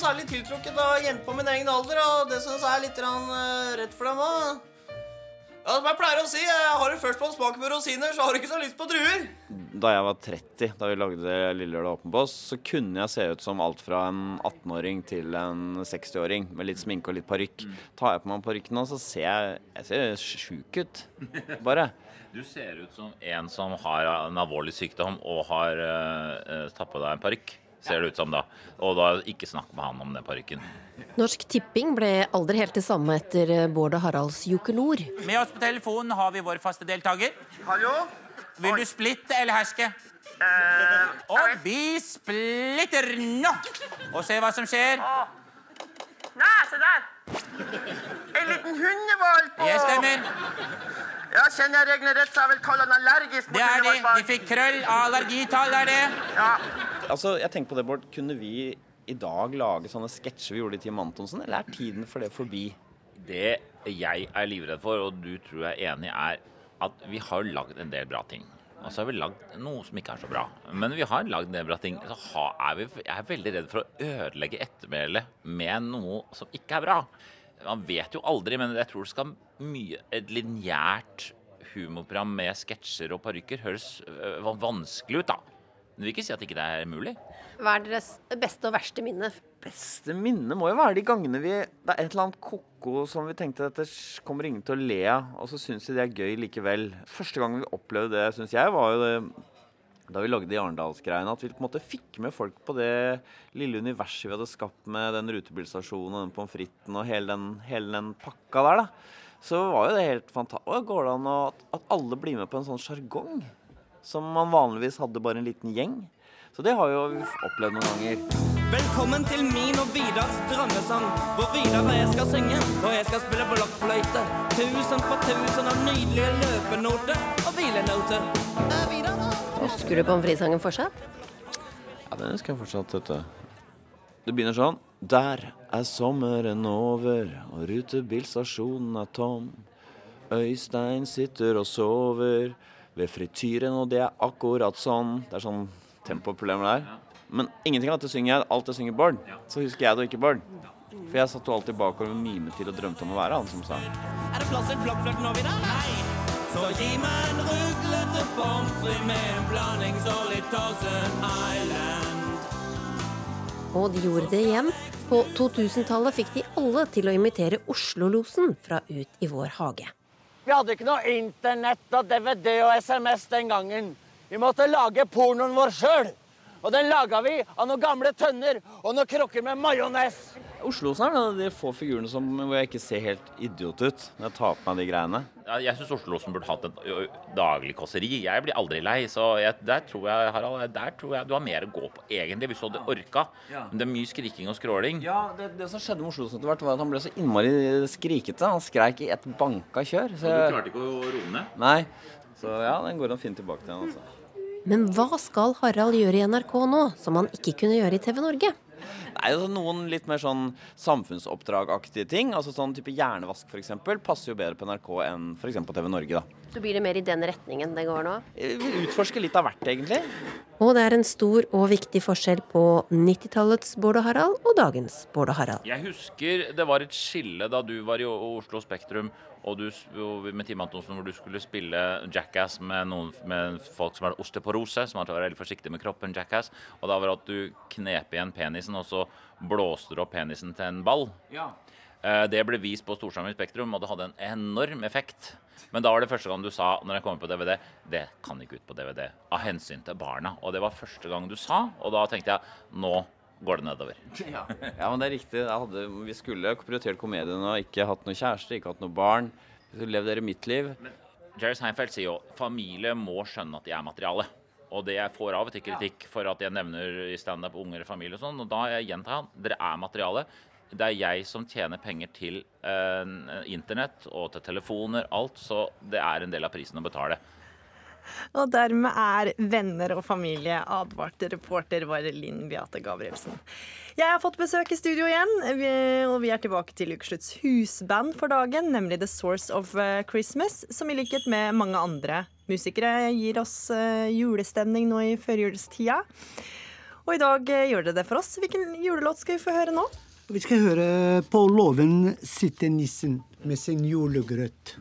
noe særlig tiltrukket av jenter på min egen alder, og det syns jeg er litt eh, rett for dem òg. Ja, som jeg pleier å si, jeg har du først på en smak med rosiner, så har du ikke så lyst på druer.
Da jeg var 30, da vi lagde Lillelørdag åpen på oss, så kunne jeg se ut som alt fra en 18-åring til en 60-åring med litt sminke og litt parykk. Tar jeg på meg parykken nå, så ser jeg, jeg ser sjuk ut. Bare.
Du ser ut som en som har en alvorlig sykdom og har uh, tatt på deg en parykk. Ser det ut som da. Og da ikke snakk med han om den parykken.
Norsk Tipping ble aldri helt det samme etter eh, Bård og Haralds Joker-Nord.
Med oss på telefonen har vi vår faste deltaker.
Hallo?
Vil du splitte eller herske? Og vi splitter nå! Og se hva som skjer.
Nei, se der! En liten hundevalp på
Jeg stemmer.
Ja, Kjenner jeg reglene rett, så er jeg vel kalt han allergisk.
Det er det. De fikk krøll. Allergitall er det. Ja.
Altså, jeg tenker på det, Bård. Kunne vi i dag lage sånne sketsjer vi gjorde i Team Antonsen, eller er tiden for det forbi?
Det jeg er livredd for, og du tror jeg er enig, er at vi har lagd en del bra ting. Og så har vi lagd noe som ikke er så bra. Men vi har lagd en del bra ting. Så er vi, jeg er veldig redd for å ødelegge ettermælet med noe som ikke er bra. Man vet jo aldri, men jeg tror det skal mye Et lineært humorprogram med sketsjer og parykker høres øh, vanskelig ut, da. Men det vil ikke si at ikke det er mulig.
Hva er deres beste og verste minne?
Beste minne må jo være de gangene vi Det er et eller annet ko-ko som vi tenkte dette kommer ingen til å le av, og så syns de det er gøy likevel. Første gang vi opplevde det, syns jeg, var jo det da vi lagde i Arendalsgreiene, at vi på en måte fikk med folk på det lille universet vi hadde skapt med den rutebilstasjonen og den pommes fritesen og hele den, hele den pakka der, da. Så var jo det helt fantastisk. Går det an å, at, at alle blir med på en sånn sjargong? Som man vanligvis hadde bare en liten gjeng. Så det har jo vi opplevd noen ganger.
Velkommen til min og Vidars drømmesang, hvor Vidar og jeg skal synge, og jeg skal spille blokkfløyte. Tusen på tusen av nydelige løpenoter og hvilenoter. Er Vidar, da?
Husker du pommes frites-sangen fortsatt?
Ja, den husker jeg fortsatt, vet du. Det begynner sånn. Der er sommeren over, og rutebilstasjonen er tom. Øystein sitter og sover ved frityren, og det er akkurat sånn. Det er sånn tempoproblemer der. Men ingenting av dette synger jeg. Alt jeg synger Bård. Så husker jeg det og ikke Bård. For jeg satt jo alltid bakover og mimet til og drømte om å være han som sang.
Er det plass til blokkflørt nå, Vidar? Nei. Så gi meg en ruglete pommes frites med en blanding så litt Thousand Island.
Og de gjorde det igjen. På 2000-tallet fikk de alle til å imitere Oslo-losen fra Ut i vår hage.
Vi hadde ikke noe internett og DVD og SMS den gangen. Vi måtte lage pornoen vår sjøl.
Og den laga vi av noen gamle tønner og noen krukker med majones.
Oslosen er en av de få figurene som, hvor jeg ikke ser helt idiot ut når jeg tar på meg de greiene.
Jeg, Jeg syns Oslo-losen burde hatt et daglig kåseri. Jeg blir aldri lei. Så jeg, der tror jeg Harald, der tror jeg du har mer å gå på, egentlig, hvis du hadde orka. Men det er mye skriking og skråling.
Ja, det, det som skjedde med Oslosen etter hvert, var at han ble så innmari skrikete. Han skreik i et banka kjør.
Så... du klarte ikke å roe ned?
Nei. Så ja, den går han fint tilbake til. Altså.
Men hva skal Harald gjøre i NRK nå, som han ikke kunne gjøre i TV Norge?
Nei, altså Noen litt mer sånn samfunnsoppdragaktige ting. altså Sånn type hjernevask f.eks. passer jo bedre på NRK enn f.eks. på TV Norge. da.
Så blir det mer i den retningen det går nå?
Vi utforsker litt av hvert, egentlig.
Og det er en stor og viktig forskjell på 90-tallets Bård og Harald og dagens Bård og Harald.
Jeg husker det var et skille da du var i Oslo Spektrum og du, med Tim Antonsen hvor du skulle spille Jackass med, noen, med folk som hadde osteoporose, som hadde vært veldig forsiktig med kroppen. Jackass, Og da var det at du knep igjen penisen, og så blåste du opp penisen til en ball.
Ja.
Eh, Det ble vist på i Spektrum, og det hadde en enorm effekt. Men da var det første gang du sa når jeg kom på DVD, det kan ikke ut på DVD av hensyn til barna. Og det var første gang du sa, og da tenkte jeg nå går det nedover.
Ja. ja, men det er riktig. Hadde, vi skulle prioritert komedien og ikke hatt noe kjæreste, ikke hatt noe barn. så levd dere mitt liv.
Jerry Seinfeld sier jo familie må skjønne at de er materiale. Og det jeg får av og til kritikk for at jeg nevner i standup unger og familie og sånn, og da gjentar han dere er materiale. Det er jeg som tjener penger til eh, internett og til telefoner, alt, så det er en del av prisen å betale.
Og dermed er venner og familie advarte reporter var Linn Beate Gabrielsen. Jeg har fått besøk i studio igjen, og vi er tilbake til ukeslutts husband for dagen, nemlig The Source of eh, Christmas, som i likhet med mange andre musikere gir oss eh, julestemning nå i førjulstida. Og i dag eh, gjør det det for oss. Hvilken julelåt skal vi få høre nå?
Vi skal høre På låven sitter nissen med sin julegrøt.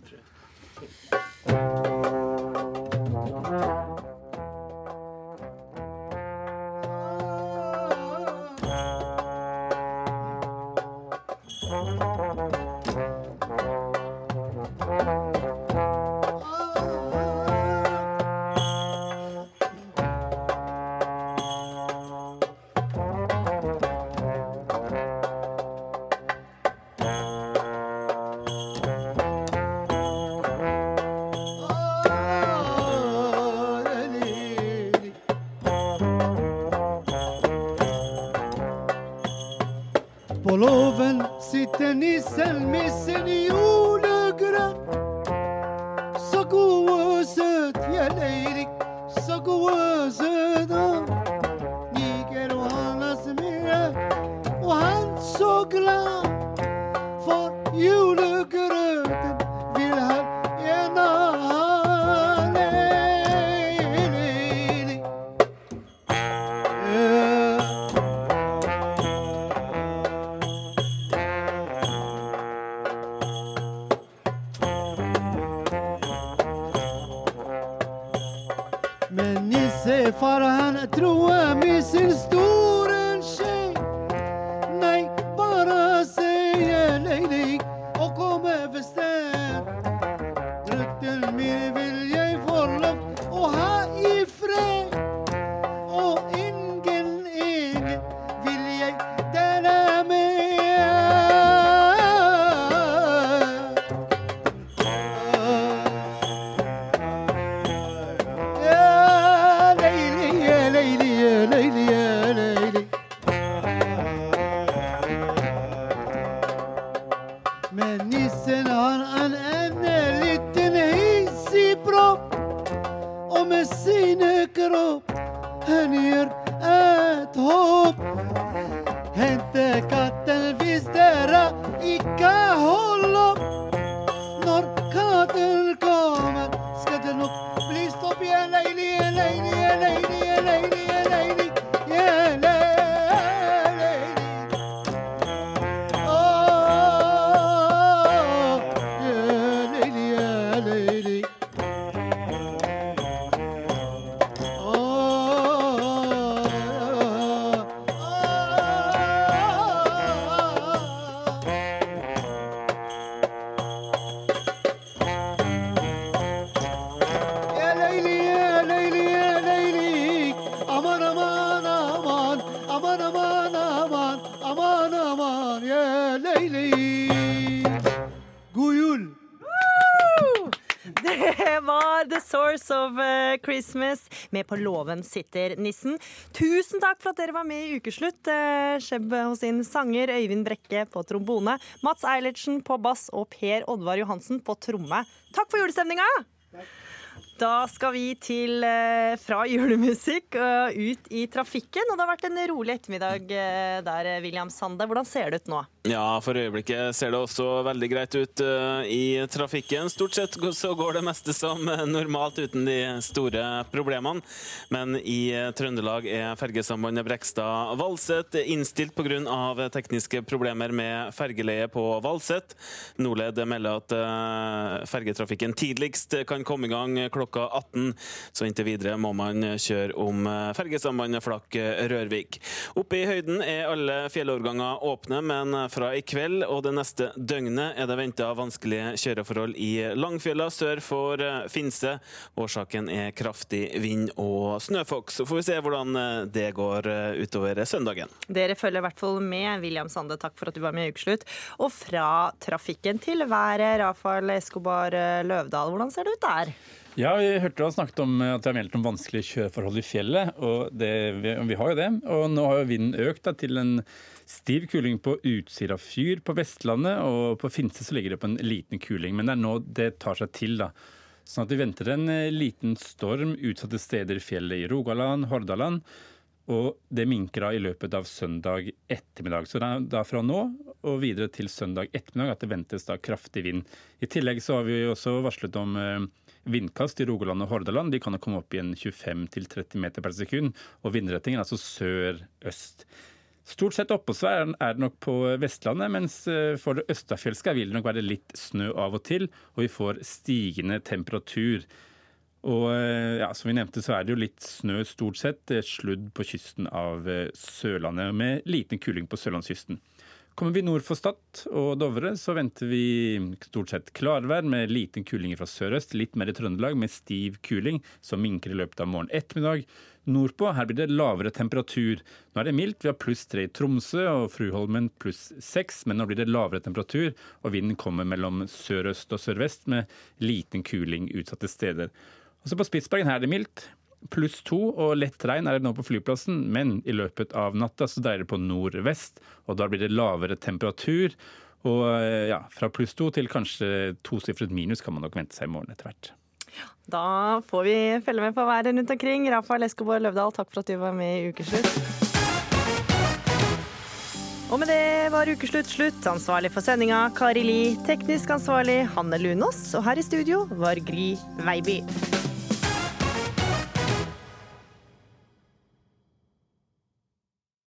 Christmas med På låven sitter nissen. Tusen takk for at dere var med i Ukeslutt. Eh, Skjebb hos sin sanger Øyvind Brekke på trombone, Mats Eilertsen på bass og Per Oddvar Johansen på tromme. Takk for julestemninga! Da skal vi til eh, fra julemusikk og ut i trafikken. Og det har vært en rolig ettermiddag eh, der, William Sande. Hvordan ser det ut nå?
Ja, for øyeblikket ser det også veldig greit ut i trafikken. Stort sett så går det meste som normalt uten de store problemene. Men i Trøndelag er fergesambandet Brekstad-Valset innstilt pga. tekniske problemer med fergeleie på Valset. Nordled melder at fergetrafikken tidligst kan komme i gang klokka 18, så inntil videre må man kjøre om fergesambandet Flakk-Rørvik. Oppe i høyden er alle fjelloverganger åpne, men fra i kveld og det neste døgnet er det venta vanskelige kjøreforhold i Langfjella sør for Finse. Årsaken er kraftig vind og snøfokk. Så får vi se hvordan det går utover søndagen.
Dere følger i hvert fall med. William Sande, takk for at du var med i Ukeslutt. Og fra trafikken til været, Rafael Escobar Løvdahl, hvordan ser det ut der?
Ja, vi hørte han snakket om at det har meldt om vanskelige kjøreforhold i fjellet. og det, vi, vi, har jo det. Og nå har jo vinden økt da, til en stiv kuling på Utsira fyr på Vestlandet. Og på Finse så ligger det på en liten kuling. Men det er nå det tar seg til. da. Sånn at vi venter en liten storm utsatte steder i fjellet i Rogaland, Hordaland. Og det minker av i løpet av søndag ettermiddag. Så det er da fra nå og videre til søndag ettermiddag at det ventes da kraftig vind. I tillegg så har vi også varslet om vindkast i Rogaland og Hordaland. De kan komme opp i en 25-30 meter per sekund. Og vindretningen er altså sør-øst. Stort sett oppå er det nok på Vestlandet, mens for det østafjellske vil det nok være litt snø av og til, og vi får stigende temperatur. Og ja, Som vi nevnte, så er det jo litt snø stort sett. Sludd på kysten av Sørlandet, med liten kuling på sørlandskysten. Kommer vi nord for Stad og Dovre, så venter vi stort sett klarvær med liten kuling fra sørøst. Litt mer i Trøndelag med stiv kuling, som minker i løpet av morgen ettermiddag. Nordpå her blir det lavere temperatur. Nå er det mildt, vi har pluss tre i Tromsø og Fruholmen pluss seks, men nå blir det lavere temperatur, og vinden kommer mellom sørøst og sørvest med liten kuling utsatte steder. Også på Spitsbergen her er det mildt. Pluss to og lett regn er det nå på flyplassen, men i løpet av natta så dreier det på nordvest, og da blir det lavere temperatur. Og ja, fra pluss to til kanskje tosifret minus kan man nok vente seg i morgen etter hvert.
Da får vi følge med på været rundt omkring. Rafael Eskoborg Løvdahl, takk for at du var med i Ukeslutt. Og med det var ukeslutt slutt. Ansvarlig for sendinga Kari Li. Teknisk ansvarlig Hanne Lunås. Og her i studio var Gry Veiby.